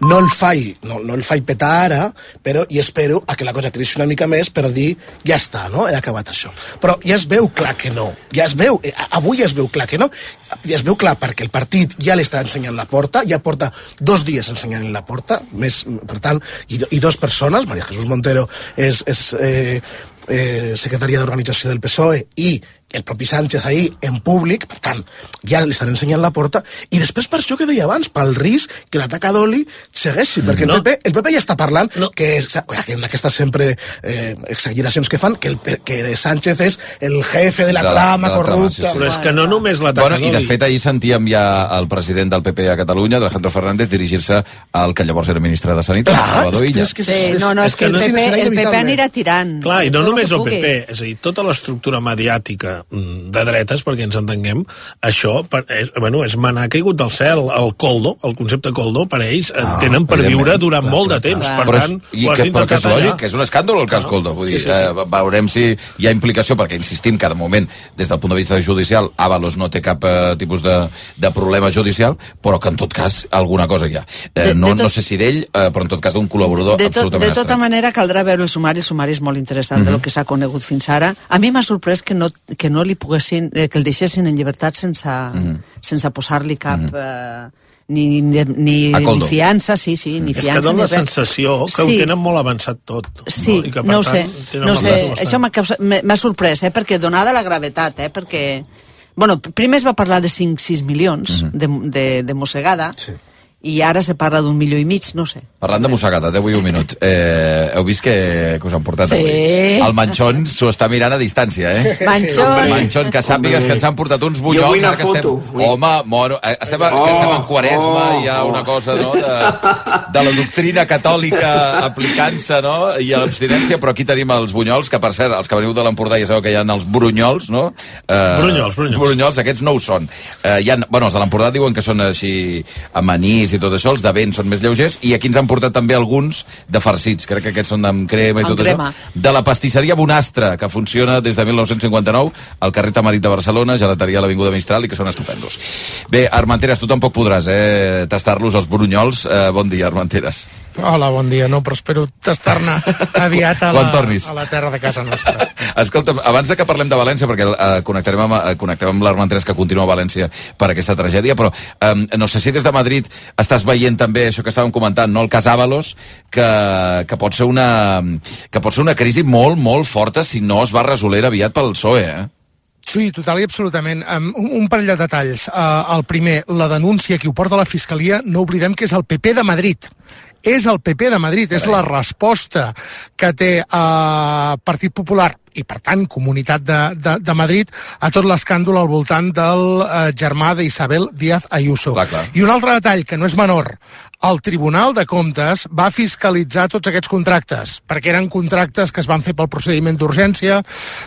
no el faig, no, no el faig petar ara, però i espero a que la cosa creixi una mica més per dir, ja està, no? He acabat això. Però ja es veu clar que no. Ja es veu, eh, avui ja es veu clar que no. Ja es veu clar perquè el partit ja li està ensenyant la porta, ja porta dos dies ensenyant la porta, més, per tant, i, i dos persones, Maria Jesús Montero és, és eh, eh, secretària d'organització del PSOE i el propi Sánchez ahir en públic, per tant, ja li estan ensenyant la porta, i després per això que deia abans, pel risc que l'atac a Doli segueixi, perquè no. el, PP, el PP ja està parlant no. que, que en aquestes sempre eh, exageracions que fan, que, el, que Sánchez és el jefe de la de, trama de la corrupta. Trama, sí, sí. Però és que no només l'atac bueno, a Doli. I de fet ahir sentíem ja el president del PP a Catalunya, Alejandro Fernández, dirigir-se al que llavors era ministre de Sanitat, Clar, Salvador Illa. És que, sí, no, no, és, és que, que el, PP, el PP anirà tirant. Clar, i no només el PP, és a dir, tota l'estructura mediàtica de dretes, perquè ens entenguem, això per, és, bueno, és manar caigut del cel. El coldo, el concepte coldo, per ells, ah, tenen per viure durant clar, molt de temps. Clar. Per però, tant, i que, però que és lògic, que és un escàndol el cas no? Coldo. Vull dir, sí, sí, sí. Eh, veurem si hi ha implicació, perquè insistim que de moment, des del punt de vista judicial, Avalos no té cap eh, tipus de, de problema judicial, però que en tot cas alguna cosa hi ha. Eh, de, no, de tot... no sé si d'ell, eh, però en tot cas d'un col·laborador de tot, absolutament De tota estrany. manera, caldrà veure el sumari. El sumari és molt interessant mm -hmm. de lo que s'ha conegut fins ara. A mi m'ha sorprès que no, que no li poguessin, eh, que el deixessin en llibertat sense, mm -hmm. sense posar-li cap... Mm -hmm. eh, ni, ni, ni, ni fiança, sí, sí, ni fiança. És que dona la sensació que sí. ho tenen molt avançat tot. Sí, no, I que, no ho sé, no sé, això m'ha sorprès, eh, perquè donada la gravetat, eh, perquè... Bueno, primer es va parlar de 5-6 milions mm -hmm. de, de, de mossegada, sí i ara se parla d'un milió i mig, no sé. Parlant de mossegada, té avui un minut. Eh, heu vist que, que us han portat sí. avui? El Manxón s'ho està mirant a distància, eh? Manxón! Manxón, que sàpigues que ens han portat uns bunyols. Jo vull una foto. Estem... Home, mono, eh, estem, oh, que estem en quaresma, oh, hi ha oh. una cosa, no?, de, de la doctrina catòlica aplicant-se, no?, i a l'abstinència, però aquí tenim els bunyols, que per cert, els que veniu de l'Empordà ja sabeu que hi ha els brunyols, no? Eh, brunyols, brunyols. Brunyols, aquests no ho són. Eh, hi ha, bueno, els de l'Empordà diuen que són així amanís i tot això, els de vent són més lleugers, i aquí ens han portat també alguns de farcits, crec que aquests són amb crema i amb tot crema. això, de la pastisseria Bonastre, que funciona des de 1959 al carrer Tamarit de Barcelona, gelateria a l'Avinguda Mistral, i que són estupendos. Bé, Armenteres, tu tampoc podràs eh, tastar-los, els brunyols. Eh, bon dia, Armenteres. Hola, bon dia. No, però espero tastar-ne aviat a la, a la terra de casa nostra. Escolta, abans de que parlem de València, perquè eh, connectarem amb, eh, connectem amb l'Armentres que continua a València per aquesta tragèdia, però eh, no sé si des de Madrid estàs veient també això que estàvem comentant, no? el cas Avalos, que, que, pot ser una, que pot ser una crisi molt, molt forta si no es va resoler aviat pel PSOE, eh? Sí, total i absolutament. Um, un, un parell de detalls. Uh, el primer, la denúncia que ho porta la Fiscalia, no oblidem que és el PP de Madrid és el PP de Madrid, és la resposta que té el uh, Partit Popular i, per tant, Comunitat de, de, de Madrid a tot l'escàndol al voltant del eh, germà d'Isabel Díaz Ayuso. Clar, clar. I un altre detall, que no és menor, el Tribunal de Comptes va fiscalitzar tots aquests contractes, perquè eren contractes que es van fer pel procediment d'urgència,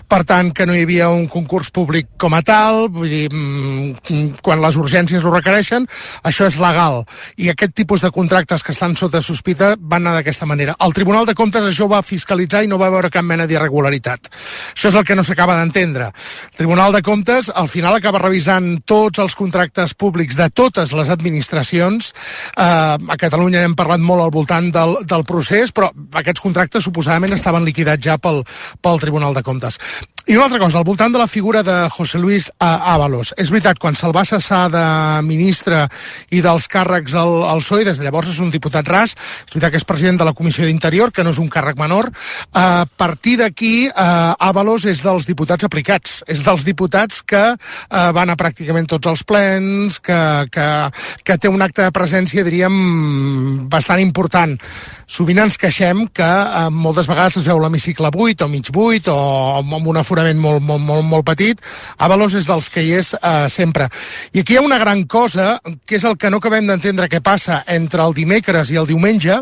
per tant, que no hi havia un concurs públic com a tal, vull dir, mm, quan les urgències ho requereixen, això és legal. I aquest tipus de contractes que estan sota sospita van anar d'aquesta manera. El Tribunal de Comptes això va fiscalitzar i no va veure cap mena d'irregularitat. Això és el que no s'acaba d'entendre. El Tribunal de Comptes al final acaba revisant tots els contractes públics de totes les administracions. Eh, a Catalunya hem parlat molt al voltant del, del procés, però aquests contractes suposadament estaven liquidats ja pel, pel Tribunal de Comptes. I una altra cosa, al voltant de la figura de José Luis Ábalos. És veritat, quan se'l va cessar de ministre i dels càrrecs al, al PSOE, des de llavors és un diputat ras, és veritat que és president de la Comissió d'Interior, que no és un càrrec menor. A partir d'aquí, eh, Ábalos és dels diputats aplicats, és dels diputats que eh, van a pràcticament tots els plens, que, que, que té un acte de presència, diríem, bastant important. Sovint ens queixem que eh, moltes vegades es veu l'hemicicle buit o mig buit o amb una aforament molt, molt, molt, molt petit, Avalos és dels que hi és eh, sempre. I aquí hi ha una gran cosa, que és el que no acabem d'entendre què passa entre el dimecres i el diumenge,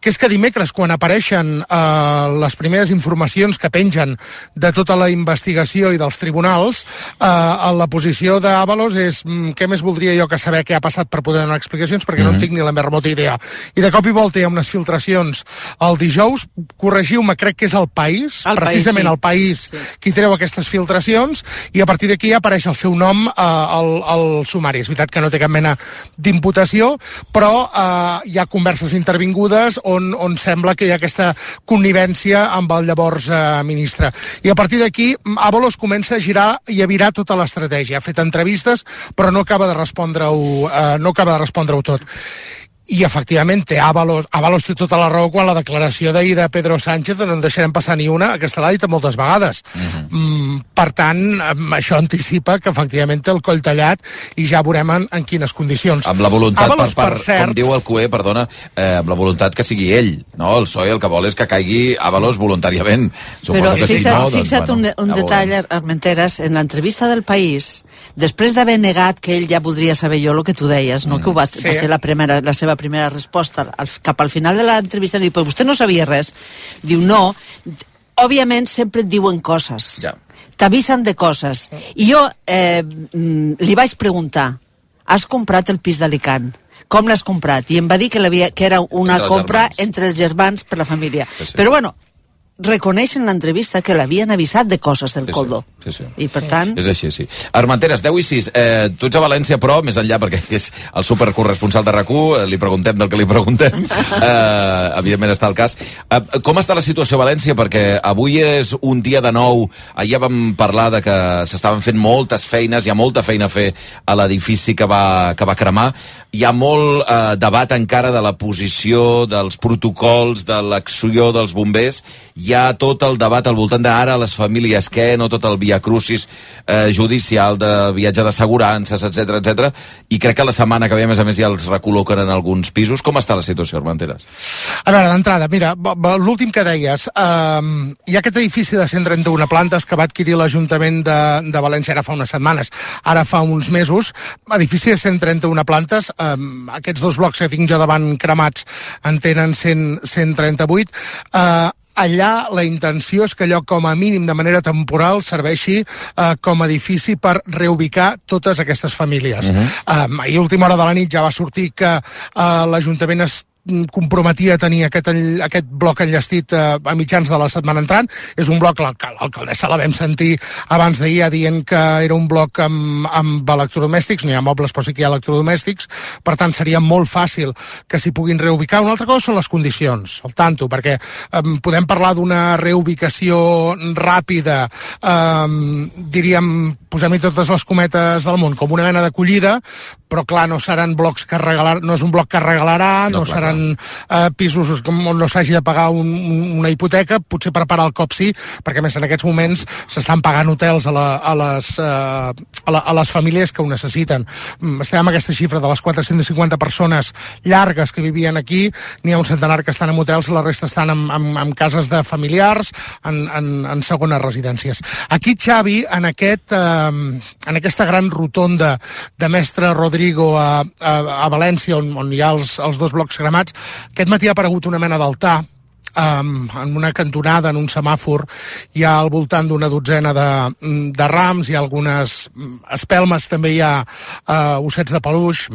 que és que dimecres, quan apareixen eh, les primeres informacions que pengen davant de tota la investigació i dels tribunals, eh, la posició d'Avalos és mm, què més voldria jo que saber què ha passat per poder donar explicacions, perquè mm -hmm. no en mhm. tinc ni la més remota idea. I de cop i volta hi ha unes filtracions el dijous, corregiu-me, crec que és el País, el precisament país, sí. el País, sí. qui treu aquestes filtracions, i a partir d'aquí apareix el seu nom eh, al, al sumari. És veritat que no té cap mena d'imputació, però eh, hi ha converses intervingudes on, on sembla que hi ha aquesta connivència amb el llavors eh, ministre. I a partir d'aquí, Avalos comença a girar i a virar tota l'estratègia. Ha fet entrevistes, però no acaba de respondre-ho eh, no acaba de respondre-ho tot i efectivament té Avalos, Avalos té tota la raó quan la declaració d'ahir de Pedro Sánchez no en deixarem passar ni una, aquesta l'ha dit moltes vegades. Uh mhm. -huh. mm, per tant, això anticipa que efectivament té el coll tallat i ja veurem en, en quines condicions. Amb la voluntat, Avalos, per, per, per cert, com diu el CUE, perdona, eh, amb la voluntat que sigui ell, no? El PSOE el que vol és que caigui Avalos voluntàriament. Suposo Però que fixa't, si no, doncs, fixa't bueno, un, un detall, Armenteres, en l'entrevista del País, després d'haver negat que ell ja voldria saber jo el que tu deies, no? Mm. que ho va, sí. va ser la, primera, la seva primera resposta al, cap al final de l'entrevista, diu, però vostè no sabia res. Diu, no, òbviament sempre et diuen coses. Ja. T'avisen de coses. I jo eh, mm, li vaig preguntar, has comprat el pis d'Alicant? Com l'has comprat? I em va dir que, que era una entre compra germans. entre els germans per la família. Sí, sí. Però bueno, reconeix en l'entrevista que l'havien avisat de coses del sí, Coldo. Sí, sí. I per tant... És així, sí. Armenteres, 10 i 6. Eh, tu ets a València, però, més enllà, perquè és el supercorresponsal de rac eh, li preguntem del que li preguntem. Eh, evidentment està el cas. Eh, com està la situació a València? Perquè avui és un dia de nou. Ahir vam parlar de que s'estaven fent moltes feines, hi ha molta feina a fer a l'edifici que, va, que va cremar. Hi ha molt eh, debat encara de la posició, dels protocols, de l'acció dels bombers. Hi ha tot el debat al voltant d'ara les famílies què, no tot el via crucis eh, judicial de viatge d'assegurances, etc etc. i crec que la setmana que ve, a més a més, ja els recol·loquen en alguns pisos. Com està la situació, Armenteres? A veure, d'entrada, mira, l'últim que deies, eh, hi ha aquest edifici de 131 plantes que va adquirir l'Ajuntament de, de València ara fa unes setmanes, ara fa uns mesos, edifici de 131 plantes, eh, aquests dos blocs que tinc jo davant cremats en tenen 100, 138, eh, allà la intenció és que allò com a mínim de manera temporal serveixi eh, com a edifici per reubicar totes aquestes famílies. Uh -huh. eh, ahir, última hora de la nit, ja va sortir que eh, l'Ajuntament es comprometia a tenir aquest, aquest bloc enllestit eh, a mitjans de la setmana entrant. És un bloc, l'alcaldessa la vam sentir abans d'ahir dient que era un bloc amb, amb electrodomèstics, no hi ha mobles però sí que hi ha electrodomèstics, per tant seria molt fàcil que s'hi puguin reubicar. Una altra cosa són les condicions, el tanto, perquè eh, podem parlar d'una reubicació ràpida, eh, diríem, posem-hi totes les cometes del món, com una mena d'acollida, però clar, no seran blocs que regalar, no és un bloc que regalarà, no, no seran seran eh, pisos on no s'hagi de pagar un, una hipoteca, potser per parar el cop sí, perquè més en aquests moments s'estan pagant hotels a, la, a, les, eh, a, la, a les famílies que ho necessiten. Mm, estem amb aquesta xifra de les 450 persones llargues que vivien aquí, n'hi ha un centenar que estan en hotels, la resta estan en, en, en cases de familiars, en, en, en segones residències. Aquí, Xavi, en, aquest, eh, en aquesta gran rotonda de Mestre Rodrigo a, a, a València, on, on hi ha els, els dos blocs cremats. Aquest matí ha aparegut una mena d'altar um, en una cantonada, en un semàfor, hi ha al voltant d'una dotzena de, de rams, hi ha algunes espelmes, també hi ha uh, ossets de peluix,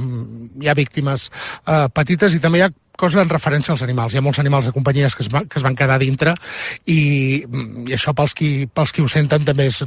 hi ha víctimes uh, petites i també hi ha cosa en referència als animals. Hi ha molts animals de companyies que es, va, que es van quedar dintre i, i això pels qui, pels qui ho senten també és,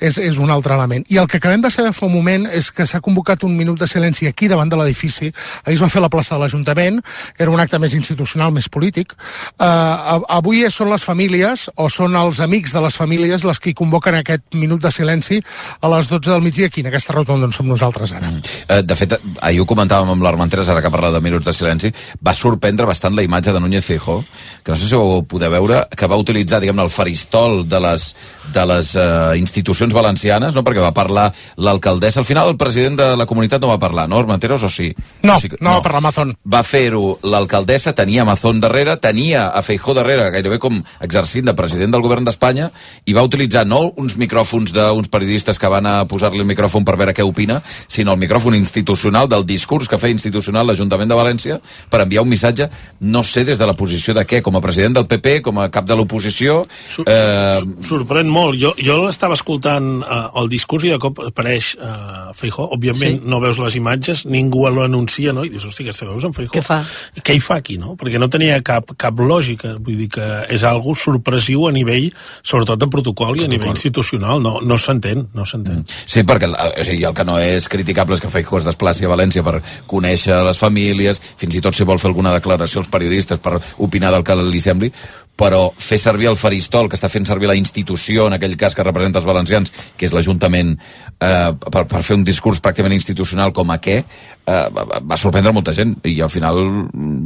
és, és un altre element. I el que acabem de saber fa un moment és que s'ha convocat un minut de silenci aquí davant de l'edifici. Ahir es va fer la plaça de l'Ajuntament, era un acte més institucional, més polític. Uh, avui són les famílies o són els amics de les famílies les que convoquen aquest minut de silenci a les 12 del migdia aquí, en aquesta rotonda on som nosaltres ara. Mm. Uh, de fet, ahir ho comentàvem amb l'Armenteres, ara que parla de minuts de silenci, va sorprendre bastant la imatge de Núñez Feijó, que no sé si ho podeu veure, que va utilitzar, diguem-ne, el faristol de les, de les uh, institucions valencianes, no? perquè va parlar l'alcaldessa. Al final el president de la comunitat no va parlar, no, Armenteros, o sí? No, o sí, no, no va parlar Mazón. Va fer-ho l'alcaldessa, tenia Mazón darrere, tenia a Feijó darrere, gairebé com exercint de president del govern d'Espanya, i va utilitzar no uns micròfons d'uns periodistes que van a posar-li el micròfon per veure què opina, sinó el micròfon institucional del discurs que feia institucional l'Ajuntament de València per enviar un missatge, no sé des de la posició de què, com a president del PP, com a cap de l'oposició... Sur eh... Sorprèn molt. Jo, jo l'estava escoltant eh, el discurs i de cop apareix eh, Feijó. Òbviament sí. no veus les imatges, ningú l'anuncia, no? I dius, hosti, aquesta veus en Feijó? Què fa? Què hi fa aquí, no? Perquè no tenia cap, cap lògica. Vull dir que és algo sorpresiu a nivell, sobretot de protocol i a nivell institucional. No, no s'entén, no s'entén. Mm. Sí, perquè o sigui, el que no és criticable és que Feijó es desplaci a València per conèixer les famílies, fins i tot si vol fer alguna declaració als periodistes per opinar del que li sembli, però fer servir el faristol que està fent servir la institució, en aquell cas que representa els valencians, que és l'Ajuntament, eh, per, per fer un discurs pràcticament institucional com a què, eh, va sorprendre molta gent, i al final,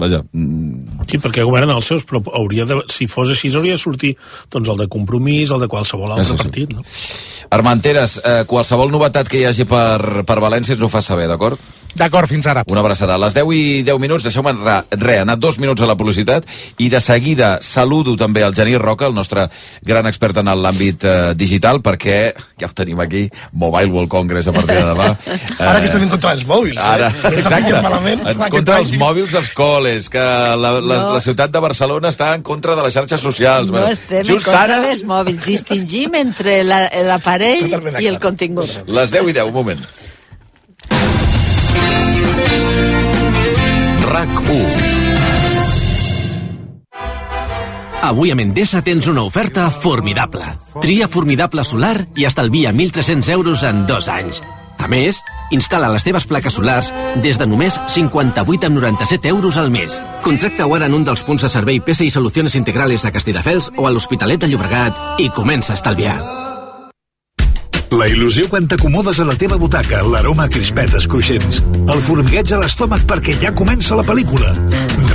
vaja... Mm. Sí, perquè governen els seus, però hauria de, si fos així, hauria de sortir doncs, el de compromís, el de qualsevol altre sí, partit, no? Armenteres, eh, qualsevol novetat que hi hagi per, per València ens ho fa saber, d'acord? D'acord, fins ara. Una abraçada. A les 10 i 10 minuts, deixeu-me re, anar dos minuts a la publicitat i de seguida saludo també el Genís Roca, el nostre gran expert en l'àmbit eh, digital, perquè ja ho tenim aquí, Mobile World Congress a partir de demà. ara que estem en contra dels mòbils, eh? Exacte. En contra dels mòbils als col·les, que la, la, no. la ciutat de Barcelona està en contra de les xarxes socials. No bueno, estem just en contra ara... dels mòbils, distingim entre l'aparell la, i el contingut. Les 10 i 10, un moment. RAC1 Avui a Mendesa tens una oferta formidable. Tria formidable solar i estalvia 1.300 euros en dos anys. A més, instal·la les teves plaques solars des de només 58 amb 97 euros al mes. Contracta-ho ara en un dels punts de servei PSI Soluciones Integrales a Castelldefels o a l'Hospitalet de Llobregat i comença a estalviar. La il·lusió quan t'acomodes a la teva butaca, l'aroma a crispetes cruixents, el formigueig a l'estómac perquè ja comença la pel·lícula.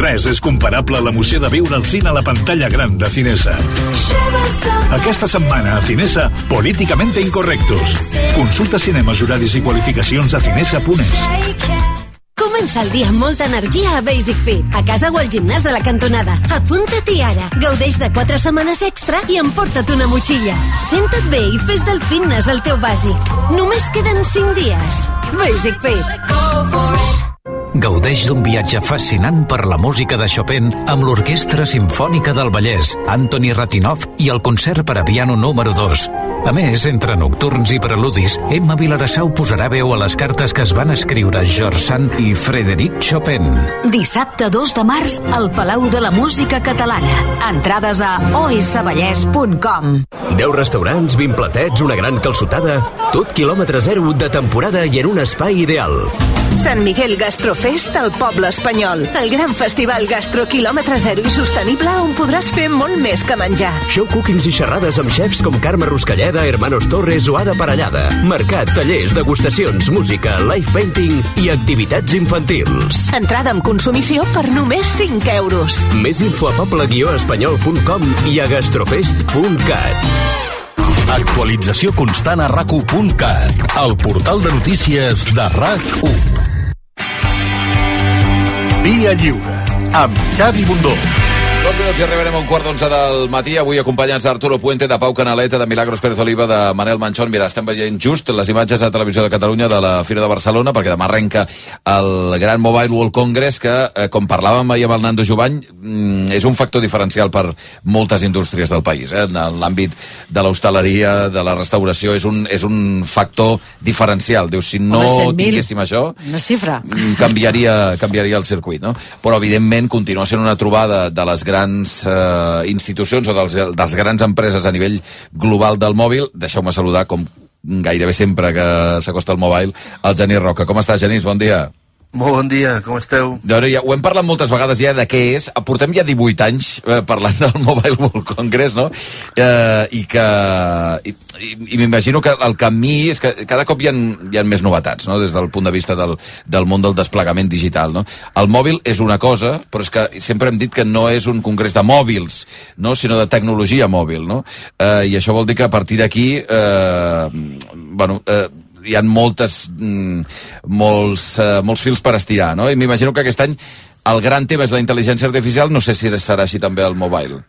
Res és comparable a l'emoció de viure al cine a la pantalla gran de Cinesa. Aquesta setmana a Cinesa, Políticamente Incorrectos. Consulta cinemes, horaris i qualificacions a cinesa.es. Comença el dia amb molta energia a Basic Fit, a casa o al gimnàs de la cantonada. Apunta-t'hi ara. Gaudeix de 4 setmanes extra i emporta't una motxilla. Senta't bé i fes del fitness el teu bàsic. Només queden 5 dies. Basic Fit. Gaudeix d'un viatge fascinant per la música de Chopin amb l'Orquestra Simfònica del Vallès, Anthony Ratinov i el concert per a piano número 2 a més, entre nocturns i preludis, Emma Vilarassau posarà veu a les cartes que es van escriure George Sand i Frederic Chopin. Dissabte 2 de març al Palau de la Música Catalana. Entrades a osvallès.com 10 restaurants, 20 platets, una gran calçotada, tot quilòmetre zero de temporada i en un espai ideal. Sant Miguel Gastrofest al poble espanyol. El gran festival gastro quilòmetre zero i sostenible on podràs fer molt més que menjar. Show cookings i xerrades amb xefs com Carme Ruscalleda, Hermanos Torres o Ada Parellada. Mercat, tallers, degustacions, música, live painting i activitats infantils. Entrada amb consumició per només 5 euros. Més info a poble-espanyol.com i a gastrofest.cat. Actualització constant a rac el portal de notícies de RAC1. Via Lliure, amb Xavi Bundó. Dos minuts i arribarem a un quart d'onze del matí, avui acompanyats d'Arturo Puente, de Pau Canaleta, de Milagros Pérez Oliva, de Manel Manchón. Mira, estem veient just les imatges a Televisió de Catalunya de la Fira de Barcelona, perquè demà arrenca el Gran Mobile World Congress, que, eh, com parlàvem ahir amb el Nando Jovany, mm, és un factor diferencial per moltes indústries del país. Eh? En l'àmbit de l'hostaleria, de la restauració, és un, és un factor diferencial. Dius, si no Home, tinguéssim això, una xifra. Mm, canviaria, canviaria el circuit, no? Però, evidentment, continua sent una trobada de les grans grans eh, institucions o dels, dels grans empreses a nivell global del mòbil. Deixeu-me saludar, com gairebé sempre que s'acosta el mobile, el Genís Roca. Com estàs, Genís? Bon dia. Molt bon dia, com esteu? Doncs ja, ho hem parlat moltes vegades ja de què és. Portem ja 18 anys eh, parlant del Mobile World Congress, no? Eh, I que... I, i, m'imagino que el camí és que cada cop hi ha, hi ha més novetats, no? Des del punt de vista del, del món del desplegament digital, no? El mòbil és una cosa, però és que sempre hem dit que no és un congrés de mòbils, no? Sinó de tecnologia mòbil, no? Eh, I això vol dir que a partir d'aquí, eh, bueno, eh, hi ha moltes, mm, molts, uh, molts fils per estirar, no? I m'imagino que aquest any el gran tema és la intel·ligència artificial, no sé si serà així també el mobile.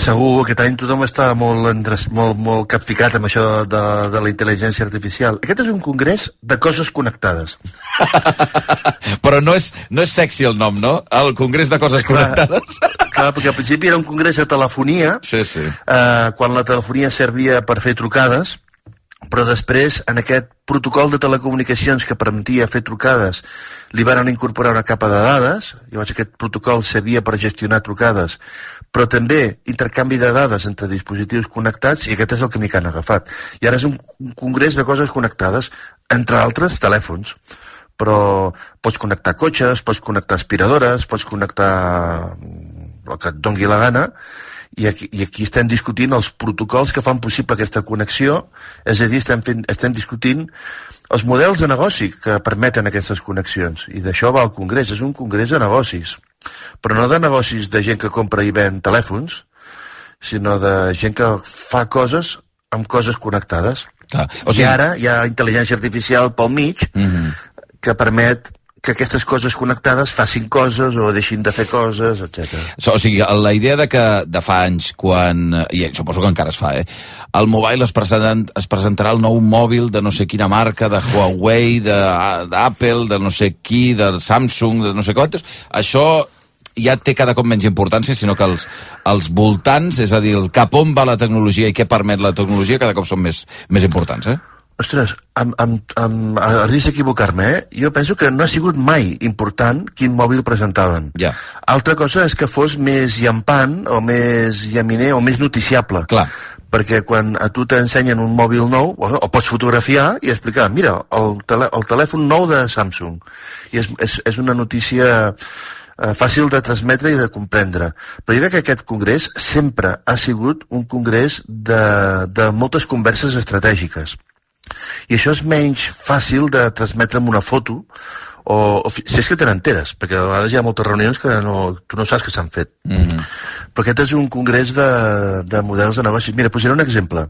Segur, aquest any tothom està molt, molt, molt capficat amb això de, de, de la intel·ligència artificial. Aquest és un congrés de coses connectades. Però no és, no és sexy el nom, no? El congrés de coses Clar. connectades. Clar, perquè al principi era un congrés de telefonia, Sí, sí. eh, quan la telefonia servia per fer trucades, però després, en aquest protocol de telecomunicacions que permetia fer trucades, li van incorporar una capa de dades, llavors aquest protocol servia per gestionar trucades, però també intercanvi de dades entre dispositius connectats, i aquest és el camí que han agafat. I ara és un, un congrés de coses connectades, entre altres, telèfons però pots connectar cotxes, pots connectar aspiradores, pots connectar mm, el que et dongui la gana, i aquí, i aquí estem discutint els protocols que fan possible aquesta connexió, és a dir, estem, fent, estem discutint els models de negoci que permeten aquestes connexions, i d'això va el congrés, és un congrés de negocis, però no de negocis de gent que compra i ven telèfons, sinó de gent que fa coses amb coses connectades. Clar. O sigui, I ara hi ha intel·ligència artificial pel mig Mm -hmm. que permet que aquestes coses connectades facin coses o deixin de fer coses, etc. O sigui, la idea de que de fa anys, quan, eh, i suposo que encara es fa, eh, el mobile es, present, es presentarà el nou mòbil de no sé quina marca, de Huawei, d'Apple, de, de no sé qui, de Samsung, de no sé quantes, això ja té cada cop menys importància, sinó que els, els voltants, és a dir, el cap on va la tecnologia i què permet la tecnologia, cada cop són més, més importants, eh? Ostres, amb, amb, amb, a risc d'equivocar-me, eh? jo penso que no ha sigut mai important quin mòbil presentaven. Ja. Altra cosa és que fos més llampant, o més llaminer, o més noticiable. Clar. Perquè quan a tu t'ensenyen un mòbil nou, o, o pots fotografiar i explicar, mira, el, tele, el telèfon nou de Samsung. I és, és, és una notícia eh, fàcil de transmetre i de comprendre. Però jo crec que aquest congrés sempre ha sigut un congrés de, de moltes converses estratègiques. I això és menys fàcil de transmetre amb una foto o, o si és que te n'enteres, perquè a vegades hi ha moltes reunions que no, tu no saps que s'han fet. Mm -hmm. Però aquest és un congrés de, de models de negocis. Mira, posaré un exemple.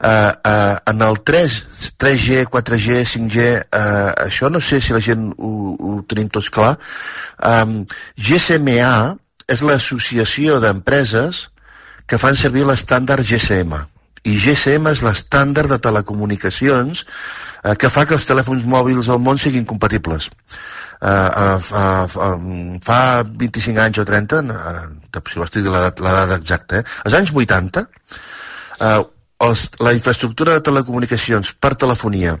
Uh, uh, en el 3, 3G, 4G, 5G, uh, això no sé si la gent ho, ho tenim tots clar. Um, GSMA és l'associació d'empreses que fan servir l'estàndard GSM. I GSM és l'estàndard de telecomunicacions eh, que fa que els telèfons mòbils al món siguin compatibles. Uh, uh, fa, fa, fa 25 anys o 30, no, ara, si vas dir l'edat l'edat exacta, eh? als anys 80, uh, els, la infraestructura de telecomunicacions per telefonia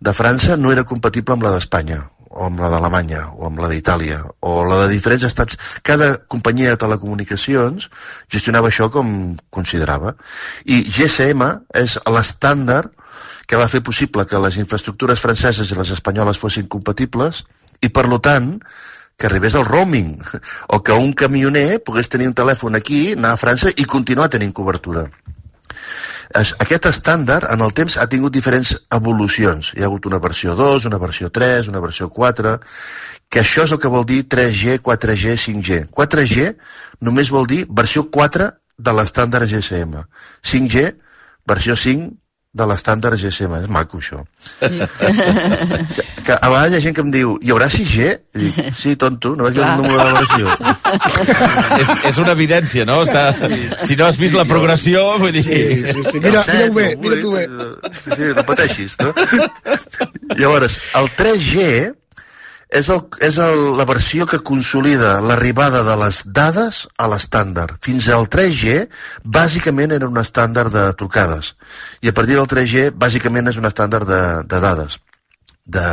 de França no era compatible amb la d'Espanya o amb la d'Alemanya, o amb la d'Itàlia, o la de diferents estats. Cada companyia de telecomunicacions gestionava això com considerava. I GSM és l'estàndard que va fer possible que les infraestructures franceses i les espanyoles fossin compatibles i, per lo tant, que arribés el roaming, o que un camioner pogués tenir un telèfon aquí, anar a França i continuar tenint cobertura. Es- Aquest estàndard, en el temps, ha tingut diferents evolucions. Hi ha hagut una versió 2, una versió 3, una versió 4, que això és el que vol dir 3G, 4G, 5G. 4G només vol dir versió 4 de l'estàndard GSM. 5G, versió 5 de l'estàndard GSM. És maco, això. que, que a vegades hi ha gent que em diu hi haurà 6G? I dic, sí, tonto, no veig el número de la versió. és, és una evidència, no? Està, si no has vist la progressió, vull dir... Sí, sí, sí. Mira, mira-ho bé, mira tu bé. Sí, sí, no pateixis, no? Llavors, el 3G és, el, és el, la versió que consolida l'arribada de les dades a l'estàndard. Fins al 3G, bàsicament era un estàndard de trucades. I a partir del 3G, bàsicament és un estàndard de, de dades. De,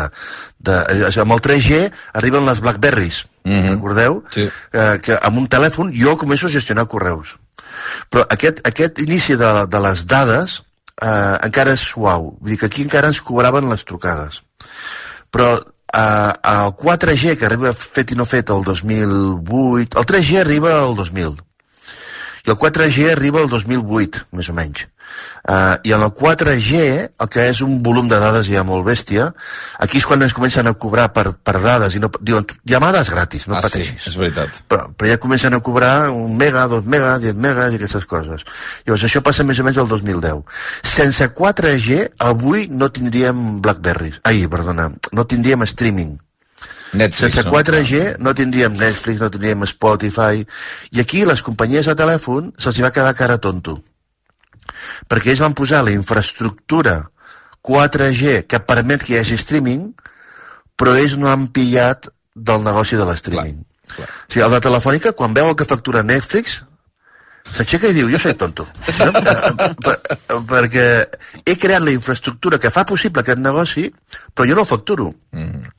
de, amb el 3G arriben les Blackberries, mm -hmm. recordeu? Sí. Eh, que amb un telèfon jo començo a gestionar correus. Però aquest, aquest inici de, de les dades eh, encara és suau. Vull dir que aquí encara ens cobraven les trucades. Però eh, el 4G, que arriba fet i no fet el 2008, el 3G arriba al 2000. I el 4G arriba al 2008, més o menys. Uh, I en el 4G, el que és un volum de dades ja molt bèstia, aquí és quan ens comencen a cobrar per, per dades i no, diuen, llamades gratis, no ah, pateixis. Sí, és veritat. Però, però ja comencen a cobrar un mega, dos mega, 10 megas i aquestes coses. Llavors, això passa més o menys el 2010. Sense 4G, avui no tindríem Blackberries. Ai, perdona, no tindríem streaming. Netflix, Sense no? 4G no tindríem Netflix, no tindríem Spotify, i aquí les companyies de telèfon se'ls va quedar cara tonto. Perquè ells van posar la infraestructura 4G que permet que hi hagi streaming, però ells no han pillat del negoci de l'streaming. O sigui, el de Telefònica, quan veu el que factura Netflix, s'aixeca i diu, jo soy tonto. No? per, perquè he creat la infraestructura que fa possible aquest negoci, però jo no el facturo. Mm.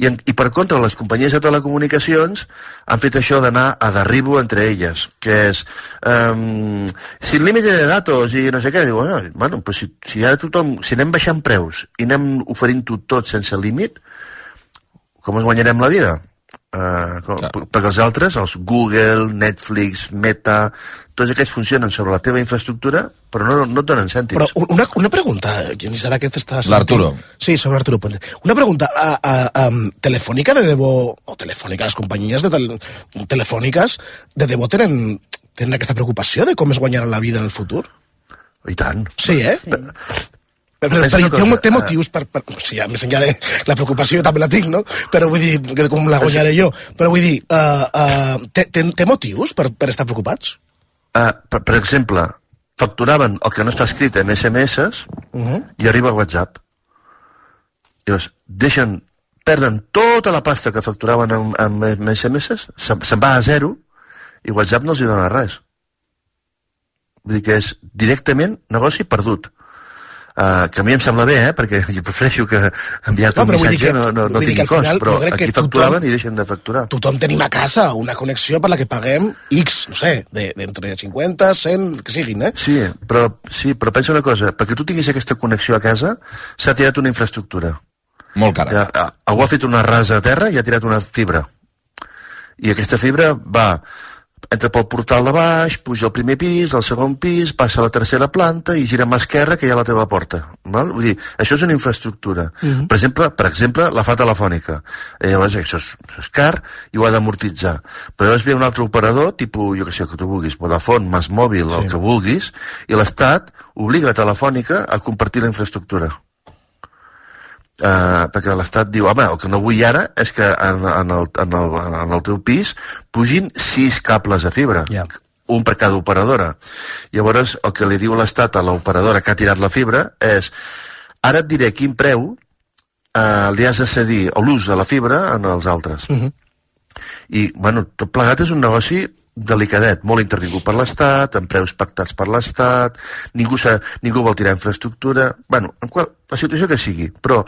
I, en, I per contra, les companyies de telecomunicacions han fet això d'anar a derribo entre elles, que és um, sin límite de datos i no sé què. Diu, bueno, bueno però si, si ara tothom, si anem baixant preus i anem oferint-ho tot sense límit, com ens guanyarem la vida? Uh, com, perquè els altres, els Google, Netflix, Meta, tots aquests funcionen sobre la teva infraestructura, però no, no et donen cèntims. Però una, una pregunta, ¿quién será que te estás... L'Arturo. Sí, sobre Arturo Puente. Una pregunta, a, a, a, Telefónica de debo, o Telefònica, les companyies de tel, telefòniques, de debò tenen, tenen aquesta preocupació de com es guanyaran la vida en el futur? I tant. Sí, eh? Sí. Però, Pensa però una té, té motius per, per... O sigui, més enllà de la preocupació també la tinc, no? Però vull dir, que com la guanyaré jo. Però vull dir, uh, uh, té, té, té motius per, per estar preocupats? Uh, per, per exemple, facturaven el que no està escrit en SMS Uh -huh. i arriba a WhatsApp. Llavors, deixen, perden tota la pasta que facturaven amb, amb SMS, se'n se va a zero i WhatsApp no els hi dona res. Vull dir que és directament negoci perdut. Uh, que a mi em sembla bé, eh? perquè jo prefereixo que enviar-te No, un missatge que- no, no, no tingui al final cost, però aquí tothom- facturaven i deixen de facturar. Tothom tenim a casa una connexió per la que paguem X, no sé, d'entre de, 50, 100, que siguin, eh? Sí, però, sí, però pensa una cosa, perquè tu tinguis aquesta connexió a casa, s'ha tirat una infraestructura. Molt cara. Ja, algú ha fet una rasa a terra i ha tirat una fibra. I aquesta fibra va, entra pel portal de baix, puja al primer pis, al segon pis, passa a la tercera planta i gira a mà esquerra que hi ha la teva porta. Val? Vull dir, això és una infraestructura. Mhm. Per exemple, per exemple, la fa telefònica. I llavors això és, això és car i ho ha d'amortitzar. Però llavors ve un altre operador, tipus, jo que sé, que tu vulguis, Vodafone, Mas Mòbil, sí. el que vulguis, i l'Estat obliga a Telefònica a compartir la infraestructura. Uh, perquè l'Estat diu, home, el que no vull ara és que en, en, el, en, el, en el teu pis pugin sis cables de fibra. Yeah. Un per cada operadora. Llavors, el que li diu l'Estat a l'operadora que ha tirat la fibra és ara et diré quin preu uh, li has de cedir l'ús de la fibra en els altres. Uh -huh. I, bueno, tot plegat és un negoci delicadet, molt intervingut per l'Estat, amb preus pactats per l'Estat, ningú, ningú vol tirar infraestructura... bueno, en qual, la situació que sigui, però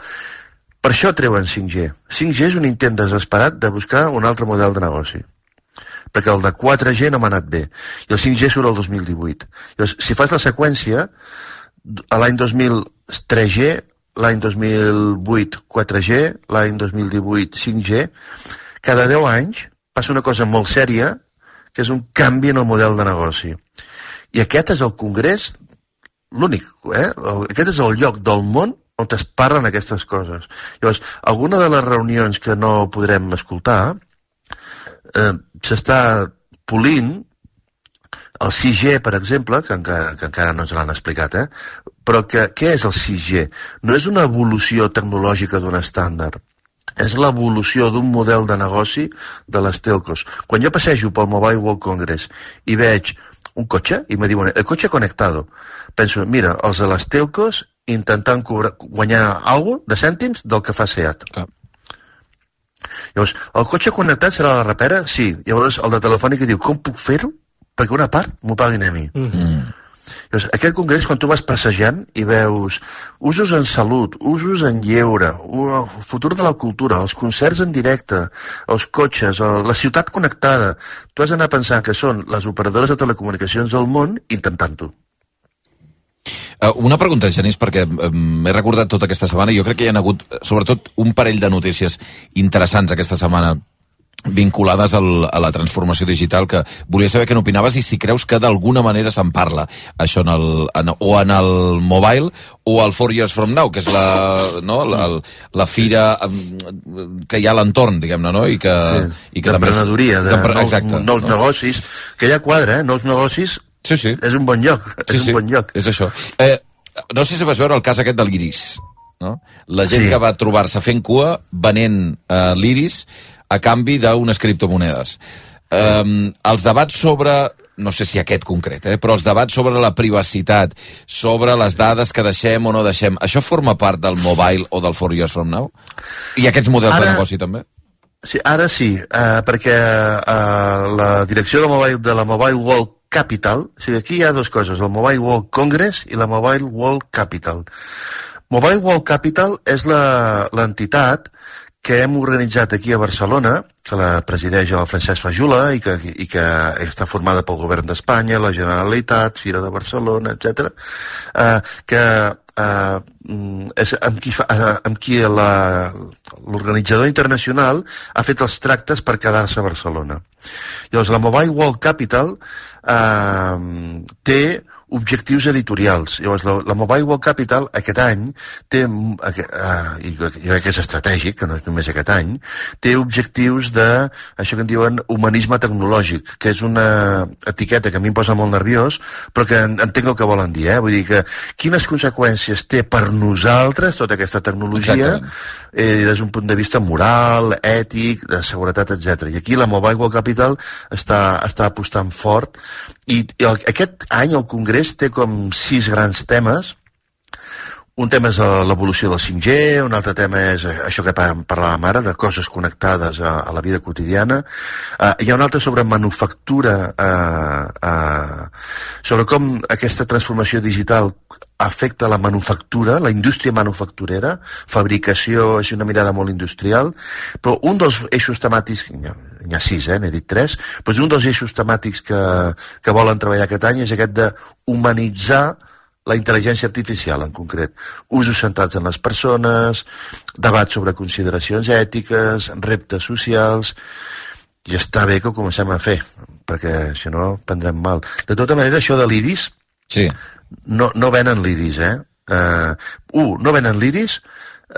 per això treuen 5G. 5G és un intent desesperat de buscar un altre model de negoci perquè el de 4G no m'ha anat bé i el 5G surt el 2018 Llavors, si fas la seqüència a l'any 2000 3G l'any 2008 4G l'any 2018 5G cada 10 anys passa una cosa molt sèria que és un canvi en el model de negoci i aquest és el congrés l'únic, eh? Aquest és el lloc del món on es parlen aquestes coses. Llavors, alguna de les reunions que no podrem escoltar eh, s'està polint el 6G, per exemple, que encara, que encara no ens l'han explicat, eh? però que, què és el 6G? No és una evolució tecnològica d'un estàndard, és l'evolució d'un model de negoci de les telcos. Quan jo passejo pel Mobile World Congress i veig un cotxe i me diuen el cotxe connectado, penso, mira, els de les telcos intentant cobrar, guanyar alguna de cèntims del que fa SEAT. Clar. Llavors, el cotxe connectat serà la repera? Sí. Llavors, el de Telefònica diu, com puc fer-ho? Perquè una part m'ho paguin a mi. Mm. Llavors, aquest congrés, quan tu vas passejant i veus usos en salut, usos en lleure, el futur de la cultura, els concerts en directe, els cotxes, el, la ciutat connectada, tu has d'anar pensant que són les operadores de telecomunicacions del món intentant-ho. Uh, una pregunta, Genís, perquè um, he recordat tota aquesta setmana i jo crec que hi ha hagut, eh, sobretot, un parell de notícies interessants aquesta setmana vinculades al, a la transformació digital que volia saber què n'opinaves i si creus que d'alguna manera se'n parla això en el, en, o en el mobile o al Four Years From Now que és la, no, la, la fira em, que hi ha a l'entorn diguem-ne, no? I que, i que també és- d'emprenedoria, de d'empre- nous, exacte, nous no? negocis, que ja quadra, eh? Nous negocis sí, sí. és un bon lloc, Sí, és sí, un bon lloc. és això. Eh, no sé si vas veure el cas aquest del guiris. no? La gent Sí. que va trobar-se fent cua venent eh, l'iris a canvi d'unes criptomonedes. Um, els debats sobre no sé si aquest concret, eh, però els debats sobre la privacitat, sobre les dades que deixem o no deixem, això forma part del mobile o del Four Years From Now? I aquests models Ara- de negoci també? Sí, ara sí, eh, perquè eh, la direcció de, mobile, de la Mobile World Capital, o sigui, aquí hi ha dues coses, el Mobile World Congress i la Mobile World Capital. Mobile World Capital és la- l'entitat que hem organitzat aquí a Barcelona, que la presideix el Francesc Fajula i que, i que està formada pel govern d'Espanya, la Generalitat, Fira de Barcelona, etc. Eh, que eh, mm, és amb qui, fa, eh, amb qui l'organitzador internacional ha fet els tractes per quedar-se a Barcelona. Llavors, la Mobile World Capital eh, té objectius editorials. Llavors, la, la Mobile World Capital aquest any té, eh, i jo crec que és estratègic, que no és només aquest any, té objectius de, això que en diuen humanisme tecnològic, que és una etiqueta que a mi em posa molt nerviós, però que en- entenc el que volen dir, eh? Vull dir que quines conseqüències té per nosaltres tota aquesta tecnologia Exactament. eh, des d'un punt de vista moral, ètic, de seguretat, etc. I aquí la Mobile World Capital està, està apostant fort i, i el, aquest any el Congrés té com sis grans temes un tema és l'evolució del 5G, un altre tema és això que pa- parlàvem ara, de coses connectades a, a la vida quotidiana. Uh, hi ha un altre sobre manufactura, uh, uh, sobre com aquesta transformació digital afecta la manufactura, la indústria manufacturera, fabricació, és una mirada molt industrial, però un dels eixos temàtics, n'hi ha, sis, eh, n'he dit tres, però un dels eixos temàtics que, que volen treballar aquest any és aquest de humanitzar la intel·ligència artificial en concret, usos centrats en les persones, debats sobre consideracions ètiques, reptes socials, i està bé que ho comencem a fer, perquè si no prendrem mal. De tota manera, això de l'iris, sí. No, no venen l'iris, eh? Uh, un, no venen l'iris,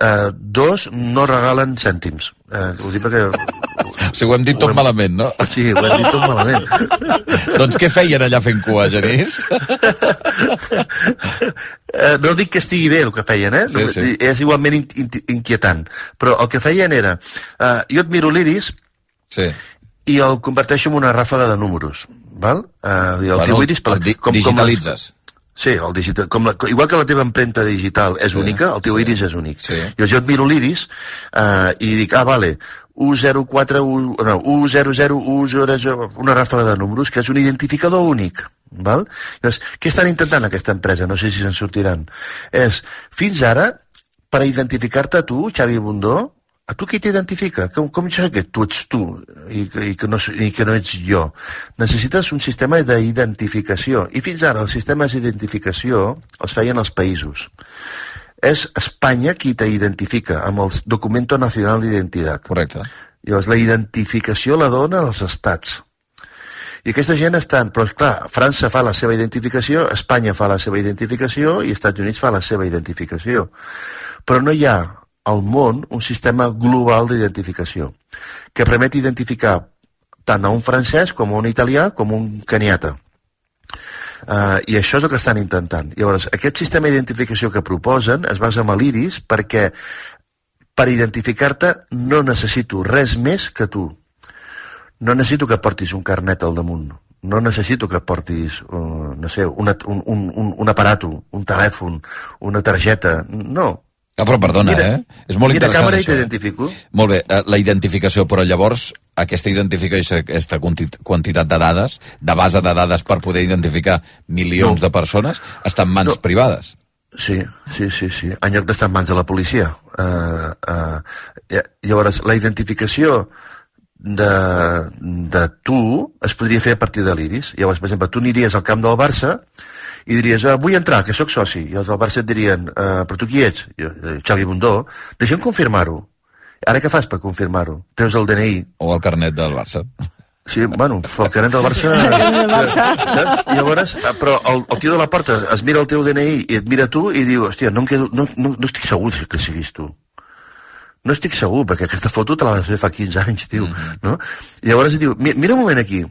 uh, dos, no regalen cèntims. Uh, ho dic perquè... O sigui, ho hem dit tot malament, no? Sí, ho hem dit tot malament. doncs què feien allà fent cua, Genís? Eh, no dic que estigui bé el que feien, eh? Sí, sí. És igualment in in inquietant. Però el que feien era... Eh, jo et miro l'iris sí. i el converteixo en una ràfaga de números. Val? Eh, i el Bueno, teu iris... el di- digitalitzes. Sí, el digital, com la, igual que la teva empremta digital és Sí, única, el teu sí, iris és únic. sí. Jo, jo et miro l'iris eh, i dic, ah, vale, 104, 1, no, 100, 100, una ràfaga de números, que és un identificador únic. Val? Llavors, què estan intentant aquesta empresa? No sé si se'n sortiran. És, fins ara, per identificar-te tu, Xavi Bundó, a tu qui t'identifica? Com, com sé que tu ets tu i, que- i, que no, i que no ets jo? Necessites un sistema d'identificació. I fins ara els sistemes d'identificació els feien els països. És Espanya qui t'identifica amb el Documento Nacional d'Identitat. Correcte. Llavors, la identificació la donen els estats. I aquesta gent estan... Però, clar, França fa la seva identificació, Espanya fa la seva identificació i Estats Units fa la seva identificació. Però no hi ha al món un sistema global d'identificació que permet identificar tant a un francès com a un italià com a un caniata. Uh, I això és el que estan intentant. Llavors, aquest sistema d'identificació que proposen es basa en l'iris perquè per identificar-te no necessito res més que tu. No necessito que portis un carnet al damunt. No necessito que portis, uh, no sé, una, un, un, un, un aparato, un telèfon, una targeta. No. Ah, però perdona, Mira, eh? És molt mira interessant càmera i eh? t'identifico. Molt bé, eh, la identificació, però llavors aquesta identificació, aquesta quanti- quantitat de dades, de base de dades per poder identificar milions No. de persones, està en mans No. privades. Sí, sí, sí, sí. En lloc d'estar en mans de la policia. Uh, uh, llavors, la identificació de, de tu es podria fer a partir de l'iris. Llavors, per exemple, tu aniries al camp del Barça i diries, ah, vull entrar, que sóc soci. I els del Barça et dirien, uh, però tu qui ets? Jo, eh, Xavi Bundó. Deixa'm confirmar-ho. Ara què fas per confirmar-ho? Treus el DNI. O el carnet del Barça. Sí, bueno, el carnet del Barça... del Barça. Saps? I llavors, però el, el tio de la porta es mira el teu DNI i et mira tu i diu, hòstia, no, em quedo, no, no, no estic segur que siguis tu. No estic segur, perquè aquesta foto te la vas fer fa 15 anys, tio. Mm -hmm. no? I llavors diu, "Mi- mira un moment aquí.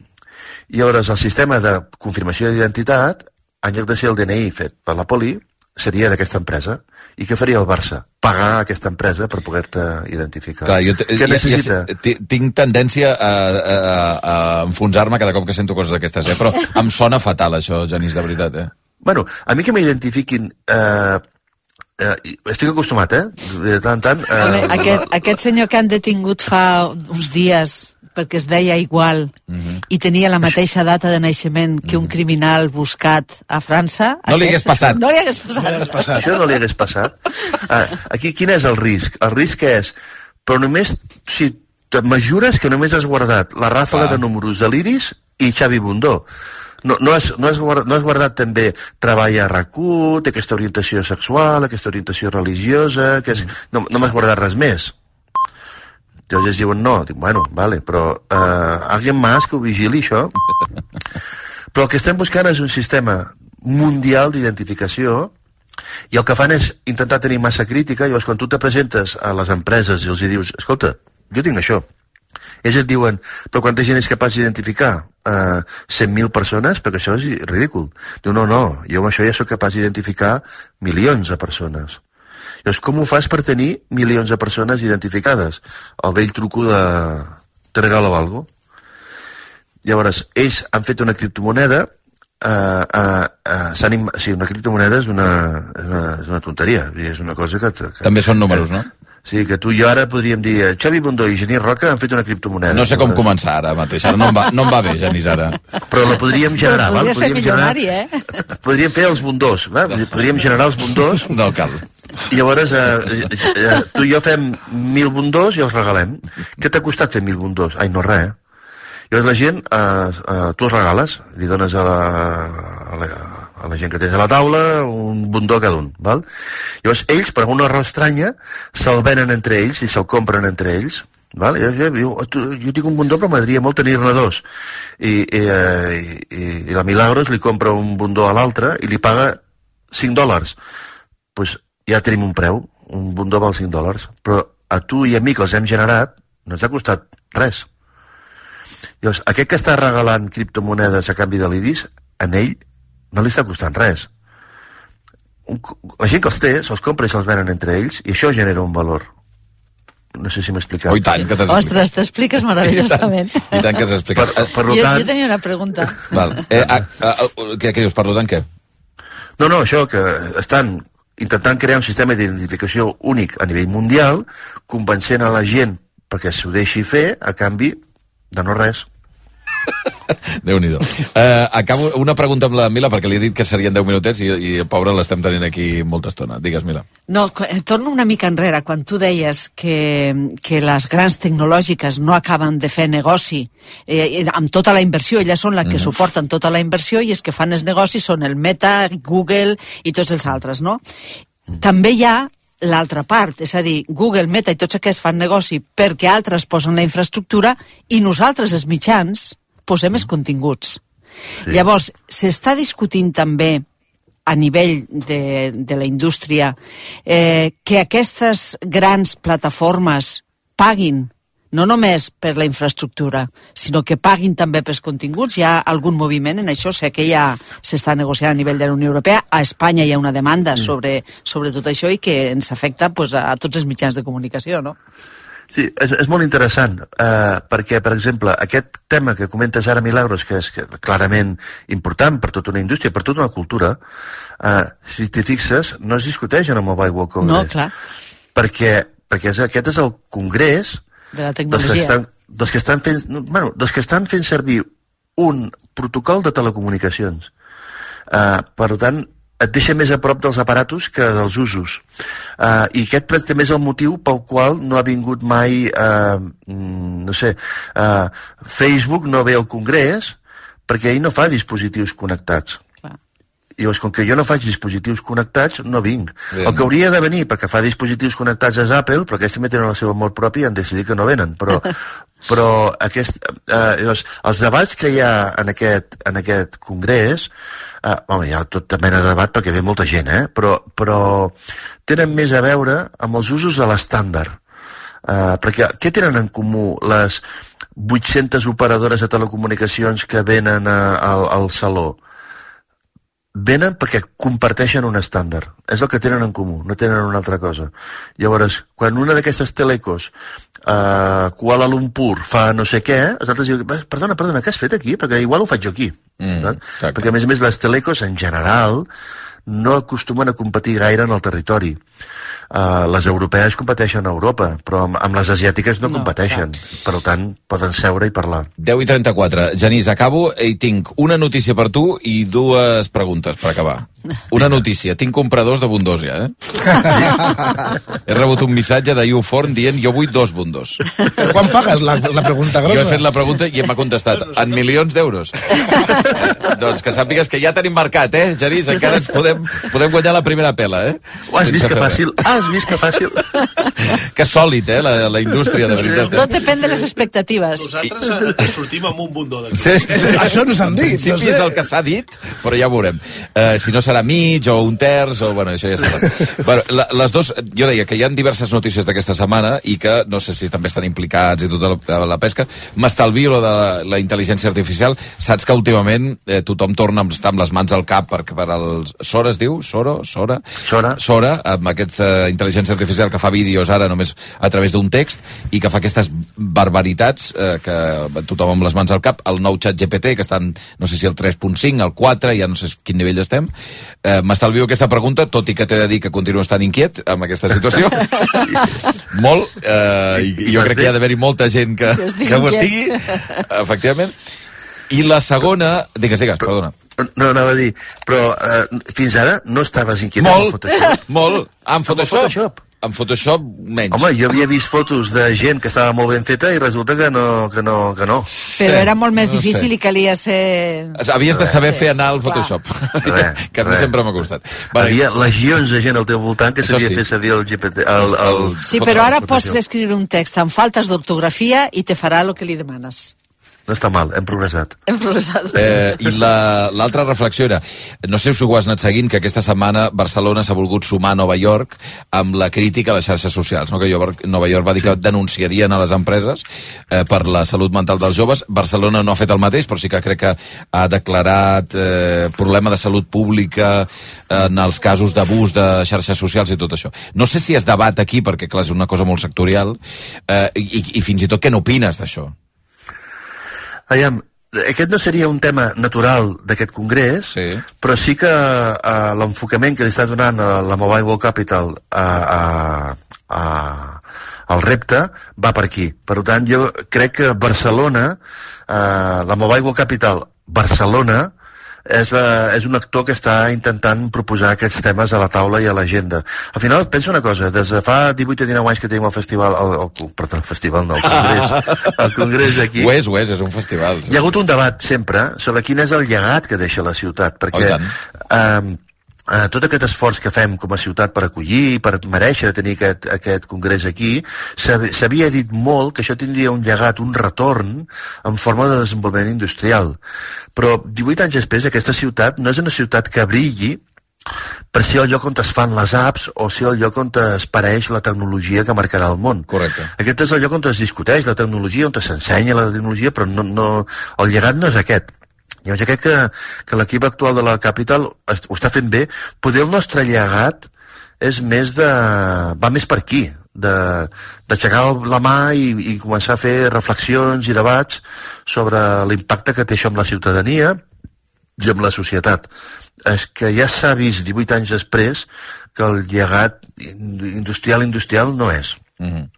I llavors el sistema de confirmació d'identitat, en lloc de ser el DNI fet per la poli, seria d'aquesta empresa. I què faria el Barça? Pagar aquesta empresa per poder-te identificar. Clar, jo què ja- ja- necessita? ti- tinc tendència a, a, a enfonsar-me cada cop que sento coses d'aquestes, eh? però em sona fatal això, Genís, de veritat. Eh? Bueno, a mi que m'identifiquin... Eh, eh, estic acostumat, eh? De tant en tant... Eh, Home, aquest, aquest senyor que han detingut fa uns dies perquè es deia igual Mhm. i tenia la mateixa data de naixement que un criminal buscat a França... No li hagués aquest- passat. No li hagués passat. Això no li hagués passat. Ah, aquí quin és el risc? El risc és, però només si te mesures que només has guardat la ràfaga Ah. de números de l'Iris i Xavi Bundó. No, no, has, no, has guardat, no has guardat també treball a RAC1, té aquesta orientació sexual, aquesta orientació religiosa, que és, no, no m'has guardat res més. Llavors ells diuen no, dic, bueno, vale, però eh, alguien más que ho vigili, això. Però el que estem buscant és un sistema mundial d'identificació i el que fan és intentar tenir massa crítica, llavors quan tu te presentes a les empreses i els hi dius, escolta, jo tinc això, ells et diuen, però quanta gent és capaç d'identificar? Uh, 100.000 persones? Perquè això és ridícul. Diu, no, no, jo amb això ja sóc capaç d'identificar milions de persones. Llavors, com ho fas per tenir milions de persones identificades? El vell truco de... Te regalo algo? Llavors, ells han fet una criptomoneda uh, uh, uh, s'han sí, una criptomoneda és una, és una, és una tonteria, és una cosa que, que... També són números, no? Sí, que tu i jo ara podríem dir eh, Xavi Bundó i Genís Roca han fet una criptomoneda. No sé com començar ara mateix, ara no em va, no em va bé, Genís, ara. Però la podríem generar, val? Podríem generar, eh? podríem fer els bundós, va? podríem generar els bundós. No cal. I llavors eh, eh, eh, tu i jo fem mil bundós i els regalem. Què t'ha costat fer mil bundós? Ai, no res, eh? Llavors la gent, eh, eh, tu els regales, li dones a la, a la, a la gent que tens a la taula un bundó cada un, val? Llavors ells, per alguna raó estranya, se'l venen entre ells i se'l compren entre ells, Val? Jo, jo, jo, tu, jo tinc un bundó però m'agradaria molt tenir-ne dos I, i, eh, i, i la Milagros li compra un bundó a l'altre i li paga 5 dòlars pues ja tenim un preu un bundó val 5 dòlars però a tu i a mi que els hem generat no ens ha costat res Llavors, aquest que està regalant criptomonedes a canvi de l'iris en ell no li està costant res un, la gent que els té se'ls compra i se'ls venen entre ells i això genera un valor no sé si m'he explicat Oh, i tant, que t'has Ostres, t'expliques meravellosament. I tant que has explicat. Per, per Jo, tant, jo tenia una pregunta. Val. Eh, a, a, a, què, què dius, per tant, què? No, no, això, que estan intentant crear un sistema d'identificació únic a nivell mundial, convencent a la gent perquè s'ho deixi fer a canvi de no res. Déu-n'hi-do. Eh, acabo una pregunta amb la Mila, perquè li he dit que serien 10 minutets i, i pobra, l'estem tenint aquí molta estona. Digues, Mila. No, eh, torno una mica enrere, quan tu deies que, que les grans tecnològiques no acaben de fer negoci eh, eh, amb tota la inversió, elles són les que Mhm. suporten tota la inversió i els que fan els negocis són el Meta, Google i tots els altres, no? També hi ha l'altra part, és a dir, Google, Meta i tots aquests fan negoci perquè altres posen la infraestructura i nosaltres, els mitjans, posem els continguts. Sí. Llavors, s'està discutint també a nivell de, de la indústria eh, que aquestes grans plataformes paguin no només per la infraestructura, sinó que paguin també pels continguts. Hi ha algun moviment en això? Sé que ja s'està negociant a nivell de la Unió Europea. A Espanya hi ha una demanda Mm. sobre, sobre tot això i que ens afecta pues, a, a tots els mitjans de comunicació, no? Sí, és, és molt interessant, eh, perquè, per exemple, aquest tema que comentes ara, Milagros, que és que, clarament important per tota una indústria, per tota una cultura, eh, si t'hi fixes, no es discuteix en el Mobile World No, Congress. clar, perquè, perquè és, aquest és el congrés de la dels que tecnologia. estan, dels que estan fent, no, bueno, dels que estan fent servir un protocol de telecomunicacions. Uh, per tant, et deixa més a prop dels aparatos que dels usos. Uh, I aquest també és el motiu pel qual no ha vingut mai, uh, no sé, uh, Facebook no ve al Congrés perquè ell no fa dispositius connectats. I llavors, com que jo no faig dispositius connectats, no vinc. Bé. El que hauria de venir perquè fa dispositius connectats és Apple, però aquests també tenen el seu amor propi i han decidit que no venen. Però, però aquest, eh, llavors, els debats que hi ha en aquest, en aquest congrés, eh, home, hi ha tota mena de debat perquè ve molta gent, eh? però, però tenen més a veure amb els usos de l'estàndard. Uh, perquè què tenen en comú les 800 operadores de telecomunicacions que venen a, al, al saló? Venen perquè comparteixen un estàndard. És el que tenen en comú, no tenen una altra cosa. Llavors, quan una d'aquestes telecos a Kuala Lumpur fa no sé què, els altres diuen, perdona, perdona, què has fet aquí? Perquè igual ho faig jo aquí. Mm, Perquè, a més a més, les telecos, en general, no acostumen a competir gaire en el territori. Uh, les europees competeixen a Europa, però amb, amb les asiàtiques no, no competeixen. Per tant, poden seure i parlar. 10 i 34. Genís, acabo i tinc una notícia per tu i dues preguntes per acabar. Una notícia. Tinc compradors de bundós ja, eh? he rebut un missatge de YouForm dient jo vull dos bundós. Quan pagues la, la pregunta grossa? Jo he fet la pregunta i em ha contestat en milions d'euros. doncs que sàpigues que ja tenim mercat, eh, Genís? Encara ens podem, podem guanyar la primera pela, eh? Ho has vist que fàcil? Has vist que fàcil? que sòlid, eh, la, la indústria, de veritat. Tot depèn de les expectatives. Nosaltres eh, sortim amb un bundó d'aquí. Sí, sí, sí. Això no s'han dit. Sí, no sé. és el que s'ha dit, però ja ho veurem. Uh, si no serà mig o un terç, o bueno, això ja serà. bueno, la, les dos, jo deia que hi ha diverses notícies d'aquesta setmana i que no sé si també estan implicats i tota la, la pesca. M'estalvio lo de la, la intel·ligència artificial. Saps que últimament eh, tothom torna a estar amb les mans al cap per, per el... Sora es diu? Soro? Sora? Sora. Sora, amb aquesta uh, intel·ligència artificial que fa vídeos ara només a través d'un text i que fa aquestes barbaritats eh, que tothom amb les mans al cap, el nou xat GPT, que estan, no sé si el 3.5, el 4, ja no sé quin nivell estem, eh, m'estalvio aquesta pregunta, tot i que t'he de dir que continuo estant inquiet amb aquesta situació. Molt, eh, i, i jo crec que hi ha d'haver-hi molta gent que, Que ho estigui, efectivament. I la segona... Digues, digues, perdona. No, anava a dir, però eh, fins ara no estaves inquiet amb Molt, Photoshop? molt. Ah, en Amb Photoshop? En Photoshop, menys. Home, jo havia vist fotos de gent que estava molt ben feta i resulta que no, que no, que no. Però era molt més no difícil sé. i calia ser... Havies de saber Sí, fer anar el clar. Photoshop, Res, que a mi res. sempre m'ha costat. Hi havia legions de gent al teu voltant que sabia sí. fer servir el GPT. El, el, Sí, però ara pots escriure un text amb faltes d'ortografia i te farà el que li demanes. No està mal, hem progressat. Hem progressat. Eh, I la- l'altra reflexió era, no sé si ho has anat seguint, que aquesta setmana Barcelona s'ha volgut sumar a Nova York amb la crítica a les xarxes socials, no? que Nova York va dir que denunciarien a les empreses eh, per la salut mental dels joves. Barcelona no ha fet el mateix, però sí que crec que ha declarat eh, problema de salut pública en els casos d'abús de xarxes socials i tot això. No sé si es debat aquí, perquè clar, és una cosa molt sectorial, eh, i, i fins i tot què n'opines d'això? Aviam, aquest no seria un tema natural d'aquest congrés, sí. però sí que uh, l'enfocament que li està donant a la Mobile World Capital a, a, a, al repte va per aquí. Per tant, jo crec que Barcelona, uh, la Mobile World Capital Barcelona, és, uh, és un actor que està intentant proposar aquests temes a la taula i a l'agenda. Al final, pensa una cosa, des de fa 18 o 19 anys que tenim el festival, el, el, perdó, el festival no, el congrés, el congrés aquí, Ho és, ho és, és un festival. hi ha hagut un debat sempre sobre quin és el llegat que deixa la ciutat, perquè Oh, eh, eh, tot aquest esforç que fem com a ciutat per acollir, per mereixer tenir aquest, aquest congrés aquí, s'hav- s'havia dit molt que això tindria un llegat, un retorn en forma de desenvolupament industrial. Però 18 anys després aquesta ciutat no és una ciutat que brilli per ser el lloc on es fan les apps o ser el lloc on es pareix la tecnologia que marcarà el món. Correcte. Aquest és el lloc on es discuteix la tecnologia, on s'ensenya la tecnologia, però no, no, el llegat no és aquest. Llavors, jo crec que, que l'equip actual de la Capital ho està fent bé. Poder el nostre llegat és més de... va més per aquí, d'aixecar la mà i, i començar a fer reflexions i debats sobre l'impacte que té això amb la ciutadania i amb la societat. És que ja s'ha vist 18 anys després que el llegat in- industrial industrial no és. Mm -hmm.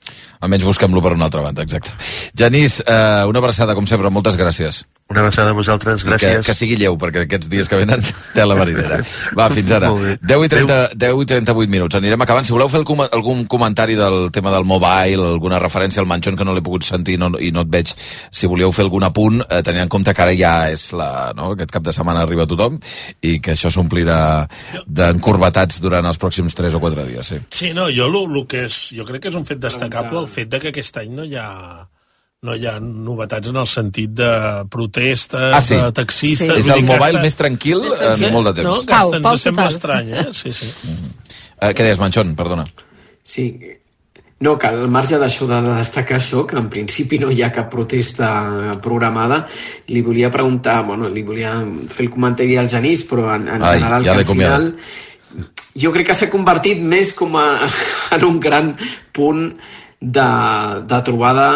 Almenys busquem-lo per una altra banda, exacte. Genís, eh, una abraçada, com sempre, moltes gràcies. Una abraçada a vosaltres, gràcies. Que, que sigui lleu, perquè aquests dies que venen té la marinera. Va, fins ara. Molt bé. 10 i, 30, 10 i 38 minuts. Anirem acabant. Si voleu fer algun, algun comentari del tema del mobile, alguna referència al Manchón que no l'he pogut sentir no, i no et veig, si voleu fer algun apunt, eh, tenint en compte que ara ja és la, no? aquest cap de setmana arriba tothom i que això s'omplirà d'encorbatats durant els pròxims 3 o 4 dies. Sí. Sí, no, jo lo, lo que és, jo crec que és un fet destacable el fet de que aquest any no hi ha no hi ha novetats en el sentit de protestes, Ah, sí? de taxistes... Sí. És el mobile hasta- més tranquil Més en molt de temps. No, que Pau, hasta Pau ens sembla total. estrany, eh? Sí, sí. Eh, què deies, Manchón? Perdona. Sí, No, que al marge d'això de destacar això, que en principi no hi ha cap protesta programada, li volia preguntar, bueno, li volia fer el comentari al Genís, però en, en Ai, general ja que l'he al final jo crec que s'ha convertit més com a, en un gran punt de, de trobada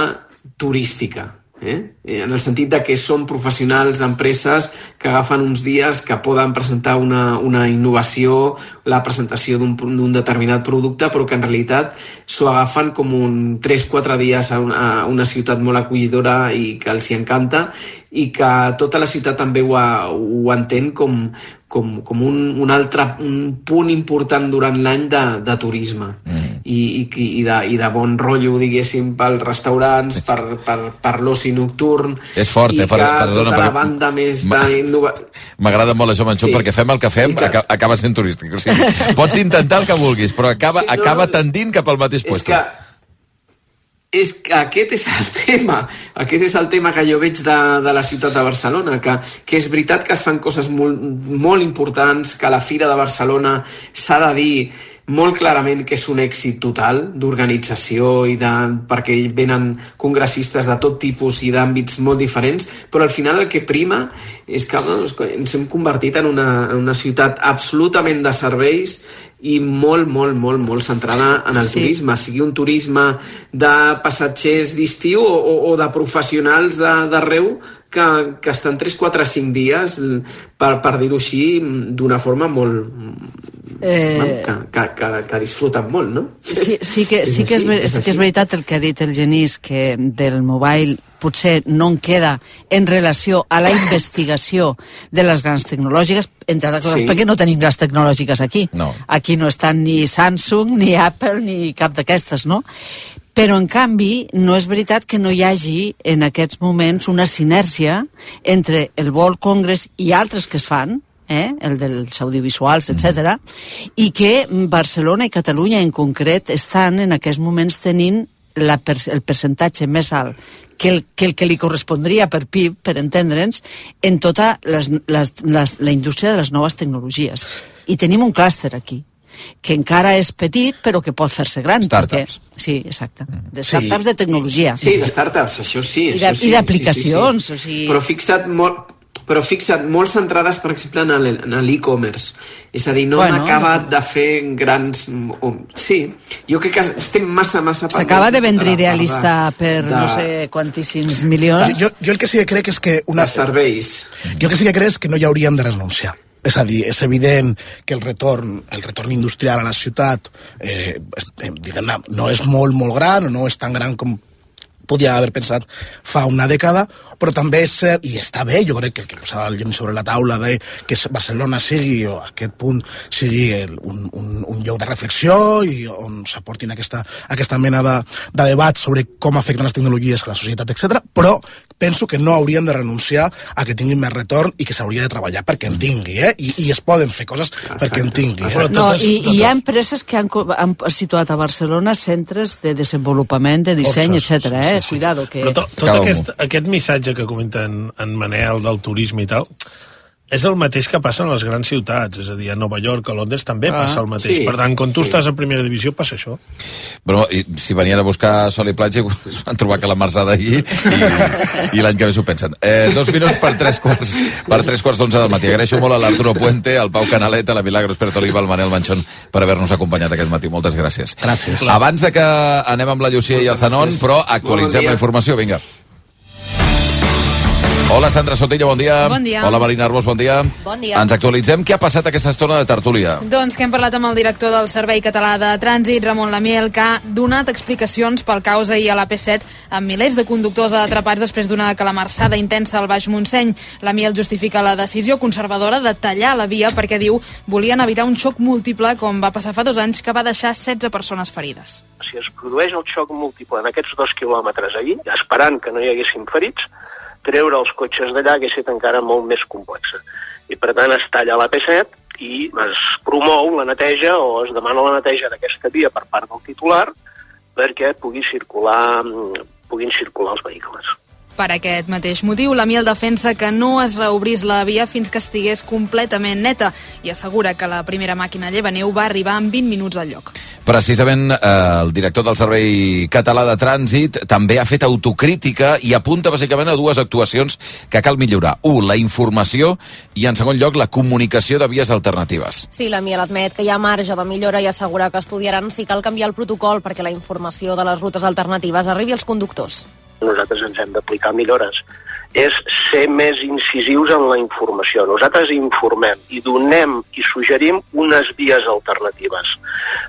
turística. Eh? En el sentit de que són professionals d'empreses que agafen uns dies que poden presentar una, una innovació, la presentació d'un determinat producte, però que en realitat s'ho agafen com un 3-4 dies a una, a una ciutat molt acollidora i que els hi encanta i que tota la ciutat també ho, ho entén com, com, com un, un altre un punt important durant l'any de, de turisme mm. I, i, i, de, i de bon rotllo, diguéssim, pels restaurants, per, per, per l'oci nocturn És fort, eh? Per, perdona, tota la perquè- banda més. M'agrada molt això, Manxó, Sí. perquè fem el que fem, I que- aca- acaba sent turístic. O sigui, pots intentar el que vulguis, però acaba, Sí, no, acaba tendint cap al mateix És lloc. que és que aquest és el tema aquest és el tema que jo veig de, de la ciutat de Barcelona que, que és veritat que es fan coses molt, molt importants que la Fira de Barcelona s'ha de dir molt clarament que és un èxit total d'organització i de, perquè venen congressistes de tot tipus i d'àmbits molt diferents, però al final el que prima és que que ens hem convertit en una, en una ciutat absolutament de serveis i molt, molt, molt, molt centrada en el Sí. turisme, sigui un turisme de passatgers d'estiu o, o, o de professionals de- d'arreu que, que estan 3, 4, 5 dies, per, per dir-ho així, d'una forma molt... Eh, que, que, que, que disfruten molt, no? Sí, sí, que, sí, que és, sí que és veritat el que ha dit el Genís, que del mobile potser no en queda en relació a la investigació de les grans tecnològiques, entre altres coses, Sí. perquè no tenim grans tecnològiques aquí. No. Aquí no estan ni Samsung, ni Apple, ni cap d'aquestes, no? Però, en canvi, no és veritat que no hi hagi en aquests moments una sinergia entre el World Congress i altres que es fan, eh? el dels audiovisuals, etc. i que Barcelona i Catalunya en concret estan en aquests moments tenint la per el percentatge més alt que el, que el que li correspondria per PIB, per entendre'ns, en tota les, les, les, la indústria de les noves tecnologies. I tenim un clúster aquí que encara és petit però que pot fer-se gran. Startups. Perquè, sí, exacte. De startups de tecnologia. Sí, de startups, això sí. Això de- sí, i d'aplicacions, sí, sí, sí. o sigui- Però fixa't molt, però fixa't, molt centrades, per exemple, en el- en l'e-commerce. És a dir, no Bueno, acabat no. de fer grans... Sí, jo crec que estem massa, massa... S'acaba de vendre idealista de- per de- no sé quantíssims milions. Jo, jo el que sí que crec és que... Una... De serveis. Jo el que sí que crec és que no hi hauríem de renunciar. És a dir, és evident que el retorn, el retorn industrial a la ciutat eh, eh, diguem-ne, no és molt, molt gran, no és tan gran com podia haver pensat fa una dècada, però també és cert, i està bé, jo crec que el que posava el sobre la taula de que Barcelona sigui, o aquest punt, sigui el, un, un, un lloc de reflexió i on s'aportin aquesta, aquesta mena de, de debats sobre com afecten les tecnologies a la societat, etc. però penso que no haurien de renunciar a que tinguin més retorn i que s'hauria de treballar perquè en tingui, eh? I, i es poden fer coses perquè en tingui. Eh? No, i, i hi ha empreses que han, han situat a Barcelona centres de desenvolupament, de disseny, etc. eh? Cuidado, que... Però to, tot aquest, aquest missatge que comenta en, en Manel del turisme i tal, és el mateix que passa en les grans ciutats, és a dir, a Nova York, a Londres també Ah, passa el mateix. sí, per tant, quan tu sí. estàs a primera divisió passa això. Però i, si venien a buscar sol i platja es van trobar que la Marsà d'ahir i, i l'any que ve s'ho pensen. Eh, dos minuts per tres quarts per tres quarts d'onze del matí. Agraeixo molt a l'Arturo Puente, al Pau Canaleta, a la Milagros Pertoliva, al Manel Manchón per haver-nos acompanyat aquest matí. Moltes gràcies. Gràcies. Abans de que anem amb la Llucia i el Zanon, gràcies. però actualitzem la informació. Vinga. Hola, Sandra Sotilla, bon dia. Bon dia. Hola, Marina Arbós, bon dia. Bon dia. Ens actualitzem. Què ha passat aquesta estona de tertúlia? Doncs que hem parlat amb el director del Servei Català de Trànsit, Ramon Lamiel, que ha donat explicacions pel caos ahir a la P7 amb milers de conductors atrapats després d'una calamarsada intensa al Baix Montseny. Lamiel justifica la decisió conservadora de tallar la via perquè diu volien evitar un xoc múltiple com va passar fa dos anys que va deixar 16 persones ferides. si es produeix el xoc múltiple en aquests dos quilòmetres allí, esperant que no hi haguessin ferits, treure els cotxes d'allà hagués estat encara molt més complexa. I per tant es talla la P7 i es promou la neteja o es demana la neteja d'aquesta via per part del titular perquè pugui circular, mm, puguin circular els vehicles. Per aquest mateix motiu, la Miel defensa que no es reobrís la via fins que estigués completament neta i assegura que la primera màquina llevaneu va arribar en 20 minuts al lloc. Precisament eh, el director del Servei Català de Trànsit també ha fet autocrítica i apunta bàsicament a dues actuacions que cal millorar. Un, la informació i, en segon lloc, la comunicació de vies alternatives. Sí, la Miel admet que hi ha marge de millora i assegura que estudiaran si cal canviar el protocol perquè la informació de les rutes alternatives arribi als conductors nosaltres ens hem d'aplicar millores és ser més incisius en la informació. Nosaltres informem i donem i suggerim unes vies alternatives,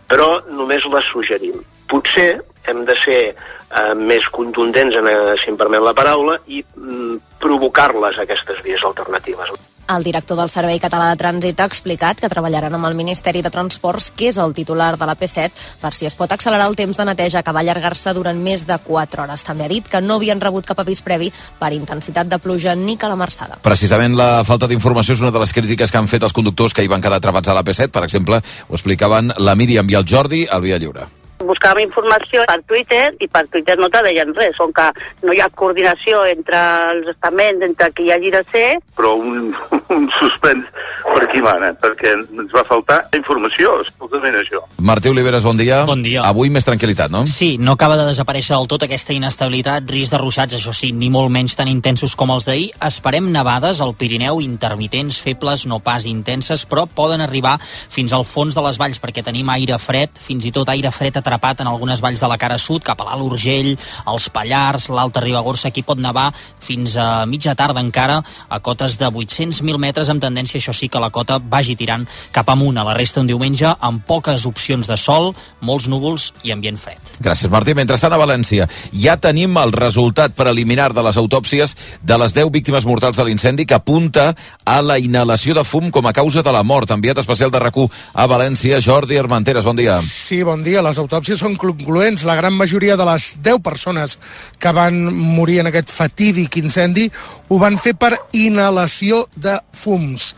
però només les suggerim. Potser hem de ser eh, més contundents, en, eh, si em permet la paraula, i mm, provocar-les, aquestes vies alternatives. El director del Servei Català de Trànsit ha explicat que treballaran amb el Ministeri de Transports, que és el titular de la P7, per si es pot accelerar el temps de neteja que va allargar-se durant més de 4 hores. També ha dit que no havien rebut cap avís previ per intensitat de pluja ni calamarsada. Precisament la falta d'informació és una de les crítiques que han fet els conductors que hi van quedar atrapats a la P7. Per exemple, ho explicaven la Míriam i el Jordi al Via Lliure buscàvem informació per Twitter i per Twitter no te deien res, com que no hi ha coordinació entre els estaments, entre qui hi hagi de ser. Però un, un suspens per qui mana, perquè ens va faltar informació, escoltament això. Martí Oliveres, bon dia. Bon dia. Avui més tranquil·litat, no? Sí, no acaba de desaparèixer del tot aquesta inestabilitat, risc de ruixats, això sí, ni molt menys tan intensos com els d'ahir. Esperem nevades al Pirineu, intermitents, febles, no pas intenses, però poden arribar fins al fons de les valls, perquè tenim aire fred, fins i tot aire fred atrapat en algunes valls de la cara sud, cap a l'Alt Urgell, els Pallars, l'Alta Ribagorça, aquí pot nevar fins a mitja tarda encara, a cotes de 800.000 metres, amb tendència, això sí, que la cota vagi tirant cap amunt a la resta un diumenge, amb poques opcions de sol, molts núvols i ambient fred. Gràcies, Martí. Mentrestant, a València, ja tenim el resultat preliminar de les autòpsies de les 10 víctimes mortals de l'incendi que apunta a la inhalació de fum com a causa de la mort. Enviat especial de rac a València, Jordi Armenteres, bon dia. Sí, bon dia. Les autòpsies són concloents. La gran majoria de les 10 persones que van morir en aquest fatídic incendi ho van fer per inhalació de fums.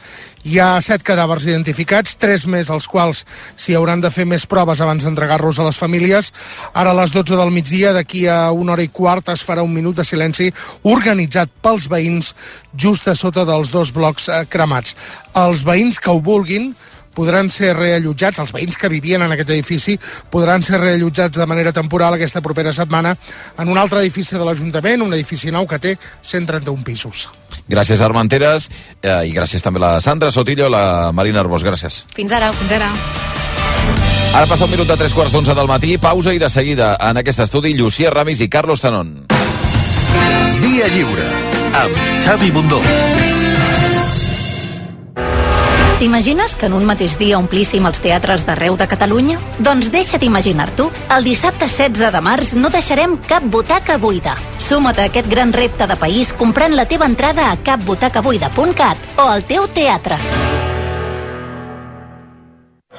Hi ha set cadàvers identificats, tres més als quals s'hi hauran de fer més proves abans d'entregar-los a les famílies. Ara a les 12 del migdia, d'aquí a una hora i quart, es farà un minut de silenci organitzat pels veïns just a sota dels dos blocs eh, cremats. Els veïns que ho vulguin podran ser reallotjats, els veïns que vivien en aquest edifici podran ser reallotjats de manera temporal aquesta propera setmana en un altre edifici de l'Ajuntament, un edifici nou que té 131 pisos. Gràcies, Armenteres, eh, i gràcies també a la Sandra Sotillo, la Marina Arbós. Gràcies. Fins ara. Fins ara. Ara passa un minut de tres quarts d'onze del matí, pausa i de seguida en aquest estudi Llucia Ramis i Carlos Tanón. Via Lliure, amb Xavi Bundó. T'imagines que en un mateix dia omplíssim els teatres d'arreu de Catalunya? Doncs deixa't imaginar-t'ho. El dissabte 16 de març no deixarem cap butaca buida. Suma't a aquest gran repte de país comprant la teva entrada a capbutacabuida.cat o al teu teatre.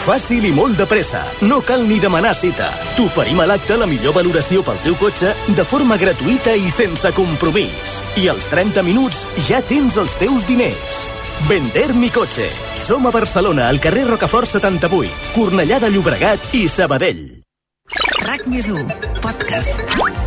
Fàcil i molt de pressa. No cal ni demanar cita. T'oferim a l'acte la millor valoració pel teu cotxe de forma gratuïta i sense compromís. I als 30 minuts ja tens els teus diners. Vender mi cotxe. Som a Barcelona, al carrer Rocafort 78, Cornellà de Llobregat i Sabadell. RAC més 1, podcast.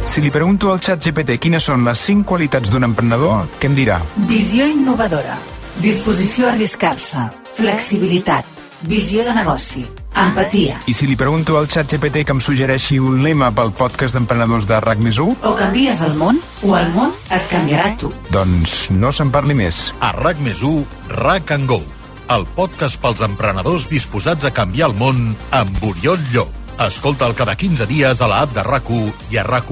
Si li pregunto al xat GPT quines són les 5 qualitats d'un emprenedor, què em dirà? Visió innovadora. Disposició a arriscar-se. Flexibilitat. Visió de negoci. Empatia. I si li pregunto al xat GPT que em suggereixi un lema pel podcast d'emprenedors de RAC més 1, O canvies el món, o el món et canviarà tu. doncs no se'n parli més. A RAC més 1, RAC and Go, el podcast pels emprenedors disposats a canviar el món amb Oriol Llop. Escolta'l cada 15 dies a l'app de rac i a rac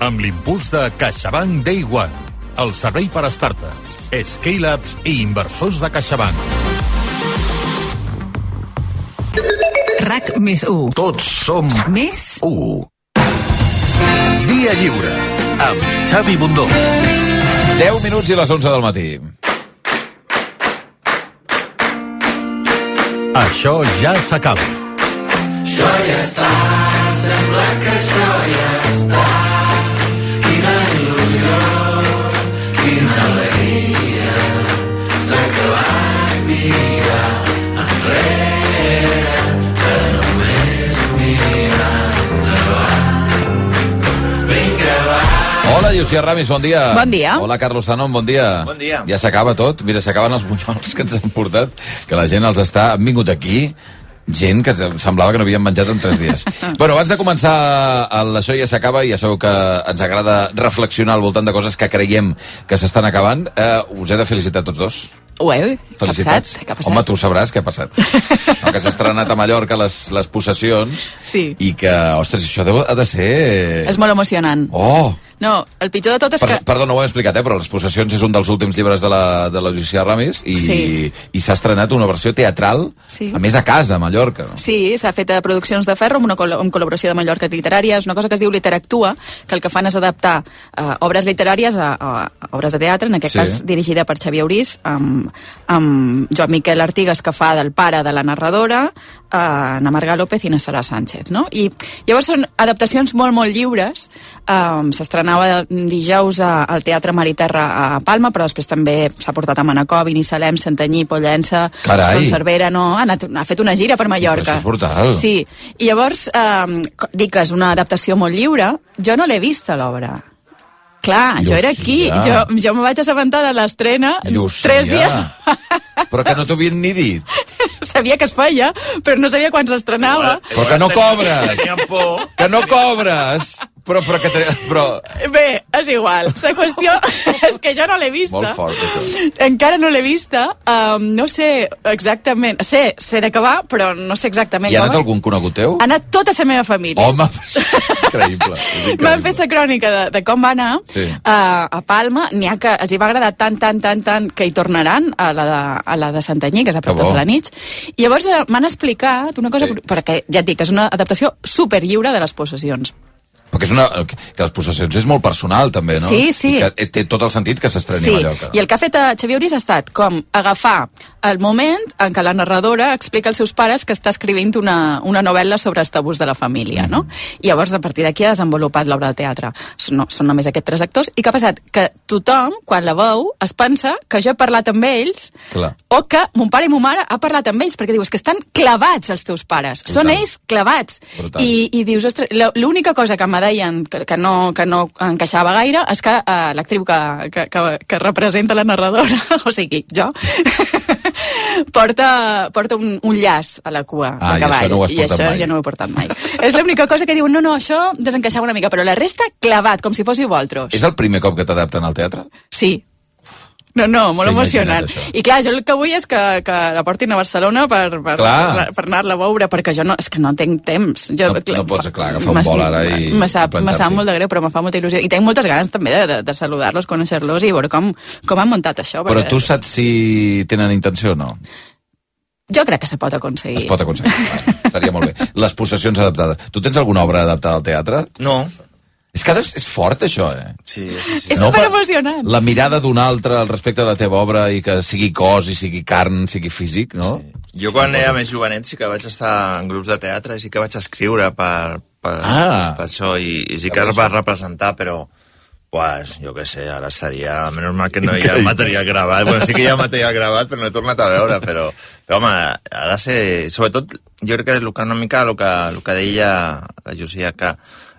amb l'impuls de CaixaBank Day One, el servei per a startups, scale-ups i inversors de CaixaBank. RAC més 1. Tots som Més 1. Via Lliure, amb Xavi Bundó. 10 minuts i les 11 del matí. Això ja s'acaba. Això ja està, sembla que això Hola, Llucia Ramis, bon dia. Bon dia. Hola, Carlos Tanon, bon dia. Bon dia. Ja s'acaba tot? Mira, s'acaben els bunyols que ens han portat, que la gent els està... Han vingut aquí, gent que semblava que no havien menjat en tres dies. bueno, abans de començar el Això ja s'acaba, ja sabeu que ens agrada reflexionar al voltant de coses que creiem que s'estan acabant. Eh, us he de felicitar tots dos. Ué, què ha Felicitats. passat? Què ha passat? Home, tu sabràs què ha passat. no, que s'ha estrenat a Mallorca les, les possessions Sí. i que, ostres, això deu, ha de ser... És molt emocionant. Oh! No, el pitjor de tot és Per, que... Perdó, no ho he explicat, eh, però Les possessions és un dels últims llibres de la, de la Lucia Ramis i, Sí. i s'ha estrenat una versió teatral, Sí. a més a casa, a Mallorca. Sí, s'ha fet a Produccions de Ferro amb una col amb col·laboració de Mallorca Literària. És una cosa que es diu Literactua, que el que fan és adaptar eh, obres literàries a, a, a obres de teatre, en aquest Sí. cas dirigida per Xavier Aurís, amb, amb Joan Miquel Artigas, que fa del pare de la narradora, eh, na Marga López i na Sara Sánchez, no? I llavors són adaptacions molt, molt lliures. Um, S'estrenava dijous a, al Teatre Mariterra a Palma, però després també s'ha portat a Manacor, Binissalem, Santanyí, Pollença, Carai. Son Cervera, no? Ha, anat, ha fet una gira per Mallorca. Però això és brutal. Sí, i llavors um, dic que és una adaptació molt lliure. Jo no l'he vista, l'obra. Clar, jo era aquí, jo, jo me vaig assabentar de l'estrena tres dies Però que no t'ho havien ni dit. sabia que es feia, però no sabia quan s'estrenava. Però que no cobres. Que no cobres. Però, però que... Te, però... Bé, és igual. La qüestió és que jo no l'he vista. Molt fort, això. Encara no l'he vista. Um, no sé exactament... Sé, sé de què va, però no sé exactament Hi ha anat algun conegut teu? Ha anat tota la meva família. Home, increïble. M'han fet la crònica de, de com va anar Sí. a, a Palma. N'hi ha que els hi va agradar tant, tant, tant, tant, que hi tornaran a la de, a la de Santanyí, que és a prop de la nit. I llavors eh, m'han explicat una cosa, Sí. perquè ja et dic, és una adaptació superlliure de les possessions. Perquè és una, que les possessions és molt personal, també, no? Sí, sí. I que té tot el sentit que s'estreni Sí, a Mallorca. i el que ha fet a Xavier Uris ha estat com agafar el moment en què la narradora explica als seus pares que està escrivint una, una novel·la sobre els tabús de la família, no? I llavors, a partir d'aquí, ha desenvolupat l'obra de teatre. Són, no, són només aquests tres actors. I què ha passat? Que tothom, quan la veu, es pensa que jo he parlat amb ells Clar. o que mon pare i mon mare ha parlat amb ells, perquè dius que estan clavats els teus pares. Brutal. Són ells clavats. Brutal. I, i dius, ostres, l'única cosa que me deien que, que, no, que no encaixava gaire és que uh, l'actriu que, que, que, que representa la narradora, o sigui, jo, porta, porta un, un llaç a la cua Ah, de i això cavall. no ho has I això mai. ja no ho he portat mai. És l'única cosa que diuen, no, no, això desencaixava una mica, però la resta clavat, com si fóssiu vosaltres. És el primer cop que t'adapten al teatre? Sí. No, no, molt emocionant. això. I clar, jo el que vull és que, que la portin a Barcelona per, per, Clar. per, per anar-la a veure, perquè jo no, és que no tinc temps. Jo, No- no pots, clar, agafar un vol ara i- Me sap, me sap molt de greu, però me fa molta il·lusió. I tinc moltes ganes també de, de, de saludar-los, conèixer-los i veure com, com han muntat això. Però perquè tu saps si tenen intenció o no? Jo crec que se pot aconseguir. Es pot aconseguir. Vale, estaria molt bé. Les possessions adaptades. Tu tens alguna obra adaptada al teatre? No. És que és fort, això, eh? Sí, sí, sí. És No, per- superemocionant. La mirada d'un altre al respecte de la teva obra i que sigui cos i sigui carn, sigui físic, no? Sí. Jo quan era més jovenet sí que vaig estar en grups de teatre i sí que vaig escriure per, per, Ah. per això i, i sí que es va representar, però pues, jo què sé, ara seria... Menys mal que no hi ha material gravat. Bueno, sí que hi ha material gravat, però no he tornat a veure, però, però home, ha de ser... Sobretot, jo crec que que una mica el que, el que deia la Josia, que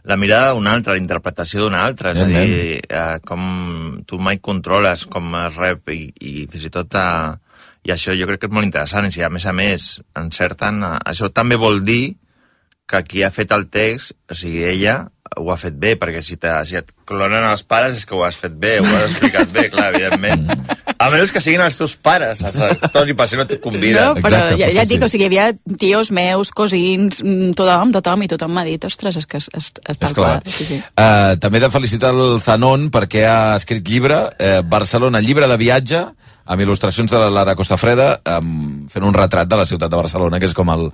la mirada d'un altre, la interpretació d'un altre, és a dir, eh, com tu mai controles com es rep i, i fins i tot eh, i això jo crec que és molt interessant i si a més a més encerten, eh, això també vol dir que qui ha fet el text, o sigui, ella ho ha fet bé, perquè si, te, si et clonen els pares és que ho has fet bé, ho has explicat bé, clar, evidentment. A menys que siguin els teus pares, saps? Tots i per si no et conviden. No, però ja, ja et dic, o sigui, hi havia tios meus, cosins, mm, tothom, tothom, i tothom m'ha dit, ostres, és que és, és, és tal Esclar. qual. Sí, sí. Uh, també he de felicitar el Zanon perquè ha escrit llibre, eh, Barcelona, llibre de viatge, amb il·lustracions de la Lara Costafreda, um, fent un retrat de la ciutat de Barcelona, que és com el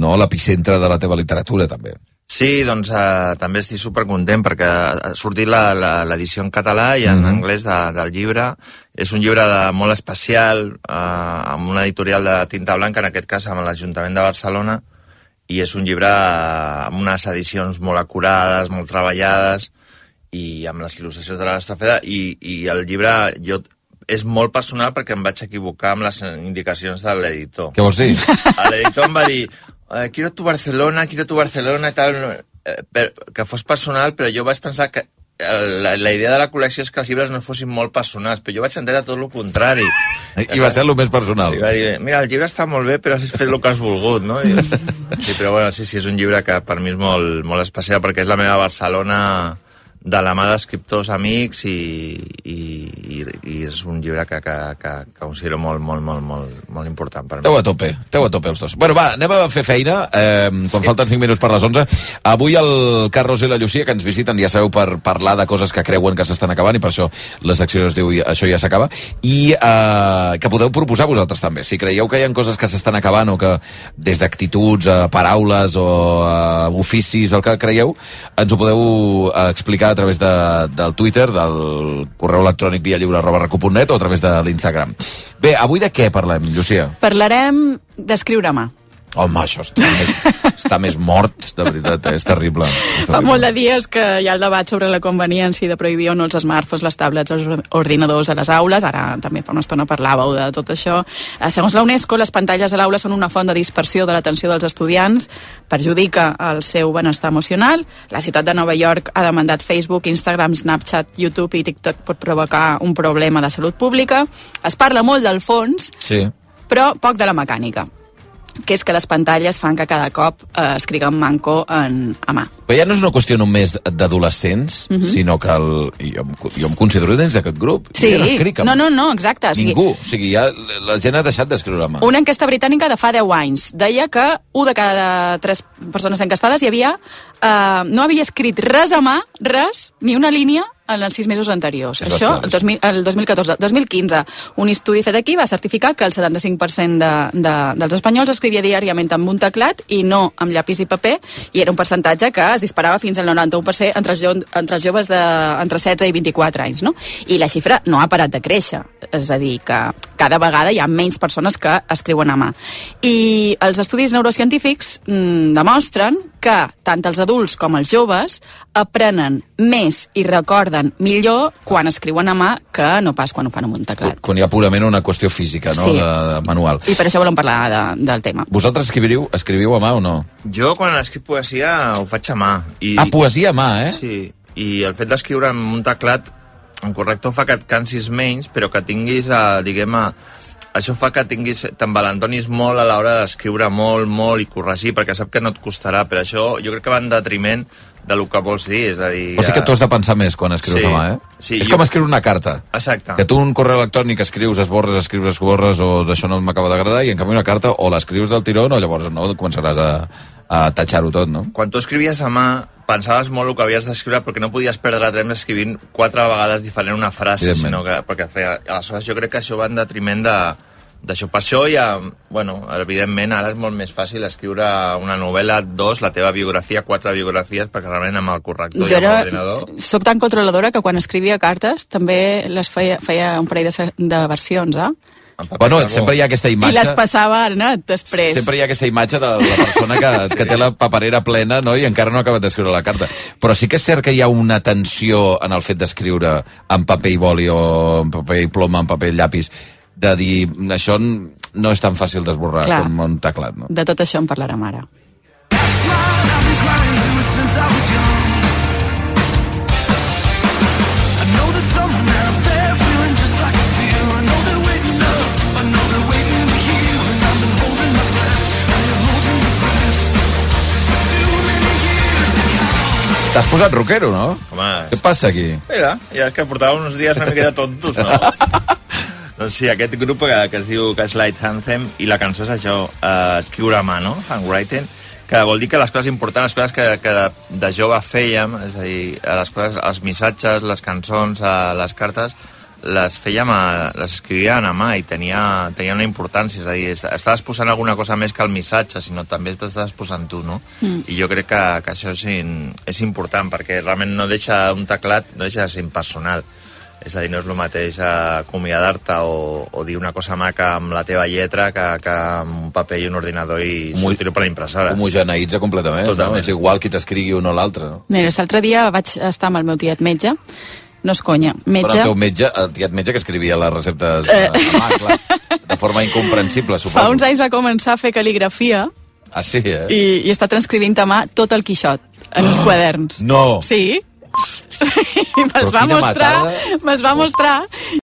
no l'epicentre de la teva literatura, també. Sí, doncs eh, també estic supercontent perquè ha sortit l'edició en català i en Mhm. anglès de, del llibre. És un llibre de, molt especial, eh, amb una editorial de tinta blanca, en aquest cas amb l'Ajuntament de Barcelona, i és un llibre eh, amb unes edicions molt acurades, molt treballades, i amb les il·lustracions de la Estrafeda, i, i el llibre jo, és molt personal perquè em vaig equivocar amb les indicacions de l'editor. Què vols dir? L'editor em va dir, eh, quiero tu Barcelona, quiero tu Barcelona i tal, eh, per, que fos personal, però jo vaig pensar que eh, la, la idea de la col·lecció és que els llibres no fossin molt personals, però jo vaig entendre tot el contrari. I va ser el més personal. Sí, va dir, mira, el llibre està molt bé, però has fet el que has volgut, no? I, sí, però bueno, sí, sí, és un llibre que per mi és molt, molt especial perquè és la meva Barcelona de la mà d'escriptors amics i, i, i, i és un llibre que, que, que, que considero molt, molt, molt, molt, molt important per mi. Teu a tope, teu a tope els dos. Bueno, va, anem a fer feina, eh, quan falten 5 minuts per les 11. Avui el Carlos i la Llucia, que ens visiten, ja sabeu, per parlar de coses que creuen que s'estan acabant, i per això la secció es diu Això ja s'acaba, i eh, que podeu proposar vosaltres també. Si creieu que hi ha coses que s'estan acabant, o que des d'actituds, a paraules, o a oficis, el que creieu, ens ho podeu eh, explicar a través de, del Twitter, del correu electrònic via lliure arroba recu.net o a través de l'Instagram. Bé, avui de què parlem, Llucia? Parlarem d'escriure a mà. Home, això està més, està més mort, de veritat, eh? és terrible. És Fa terrible. molt de dies que hi ha el debat sobre la conveniència de prohibir o no els smartphones, les tablets, els or- ordinadors a les aules. Ara també fa una estona parlàveu de tot això. Eh, Segons la UNESCO, les pantalles a l'aula són una font de dispersió de l'atenció dels estudiants, perjudica el seu benestar emocional. La ciutat de Nova York ha demandat Facebook, Instagram, Snapchat, YouTube i TikTok pot provocar un problema de salut pública. Es parla molt del fons, Sí. però poc de la mecànica que és que les pantalles fan que cada cop eh, escriguem manco en, a mà. Però ja no és una qüestió només d'adolescents, Mhm. sinó que el, jo, jo em considero dins d'aquest grup. Sí, Jo ja no escric amb no, no, no, exacte. O sigui, Ningú. O sigui, ja la gent ha deixat d'escriure mà. Una enquesta britànica de fa 10 anys deia que un de cada tres persones encastades hi havia, eh, no havia escrit res a mà, res, ni una línia en els sis mesos anteriors. És Això, el, 2000, el 2014. 2015, un estudi fet aquí va certificar que el 75% de, de, dels espanyols escrivia diàriament amb un teclat i no amb llapis i paper, i era un percentatge que es disparava fins al 91% entre jo, entre els joves de, entre 16 i 24 anys. No? I la xifra no ha parat de créixer. És a dir, que cada vegada hi ha menys persones que escriuen a mà. I els estudis neurocientífics mm, demostren que tant els adults com els joves aprenen més i recorden millor quan escriuen a mà que no pas quan ho fan amb un teclat. Quan hi ha purament una qüestió física, no?, Sí. de, de manual. I per això volem parlar de, del tema. Vosaltres escriviu, escriviu a mà o no? Jo, quan escric poesia, ho faig a mà. I, Ah, poesia a mà, eh? Sí, i el fet d'escriure amb un teclat en corrector fa que et cansis menys, però que tinguis, eh, diguem, eh, això fa que tinguis, t'envalentonis molt a l'hora d'escriure molt, molt i corregir, perquè sap que no et costarà, però això jo crec que va en detriment de lo que vols dir, és a dir... Vols dir que eh, tu has de pensar més quan escrius Sí, a mà, eh? sí, és jo- com escriure una carta. Exacte. Que tu un correu electrònic escrius, esborres, escrius, esborres, o d'això no m'acaba d'agradar, i en canvi una carta o l'escrius del tiró o llavors no començaràs a, a tatxar-ho tot, no? Quan tu escrivies a mà, pensaves molt el que havies d'escriure perquè no podies perdre temps escrivint quatre vegades diferent una frase, sinó que, perquè feia... Aleshores, jo crec que això va en detriment de d'això. Per això ja, bueno, evidentment, ara és molt més fàcil escriure una novel·la, dos, la teva biografia, quatre biografies, perquè realment amb el corrector Jo i amb era, l'ordinador... soc tan controladora que quan escrivia cartes també les feia, feia un parell de, de versions, eh? Bueno, sempre hi ha aquesta I imatge... les passava ara, després. Sempre hi ha aquesta imatge de la persona que, que té la paperera plena no? i encara no ha acabat d'escriure la carta. Però sí que és cert que hi ha una tensió en el fet d'escriure en paper i boli o en paper i ploma, en paper i llapis, de dir, això no és tan fàcil d'esborrar com un teclat, no? De tot això en parlarem ara. I've been crying to it since I was posat rockero, no? Home, Què passa aquí? Mira, ja és que portava uns dies una de tontos, no? doncs sí, aquest grup que, que es diu Gaslight Anthem i la cançó és això, uh, escriure a mà, no? Handwriting, que vol dir que les coses importants, les coses que, que de, jove fèiem, és a dir, les coses, els missatges, les cançons, les cartes, les fèiem, a, les escrivíem a mà i tenia, tenia una importància, és a dir, est- estaves posant alguna cosa més que el missatge, sinó també t'estaves posant tu, no? Mm. I jo crec que, que això és, in, és important, perquè realment no deixa un teclat, no deixa de ser impersonal. És a dir, no és el mateix acomiadar-te o, o dir una cosa maca amb la teva lletra que, que amb un paper i un ordinador i sortir-ho per la impressora. Homogeneïtza completament. Totalment. No? És igual qui t'escrigui un o l'altre. No? Mira, l'altre dia vaig estar amb el meu tiet metge, no és conya, Però metge... el teu metge, el tiet metge que escrivia les receptes eh. a mà, clar, de forma incomprensible, suposo. Fa uns anys va començar a fer cal·ligrafia Ah, sí, eh? i, i està transcrivint a mà tot el Quixot en els quaderns. No! Sí. I me'ls Però va quina mostrar, me'ls va mostrar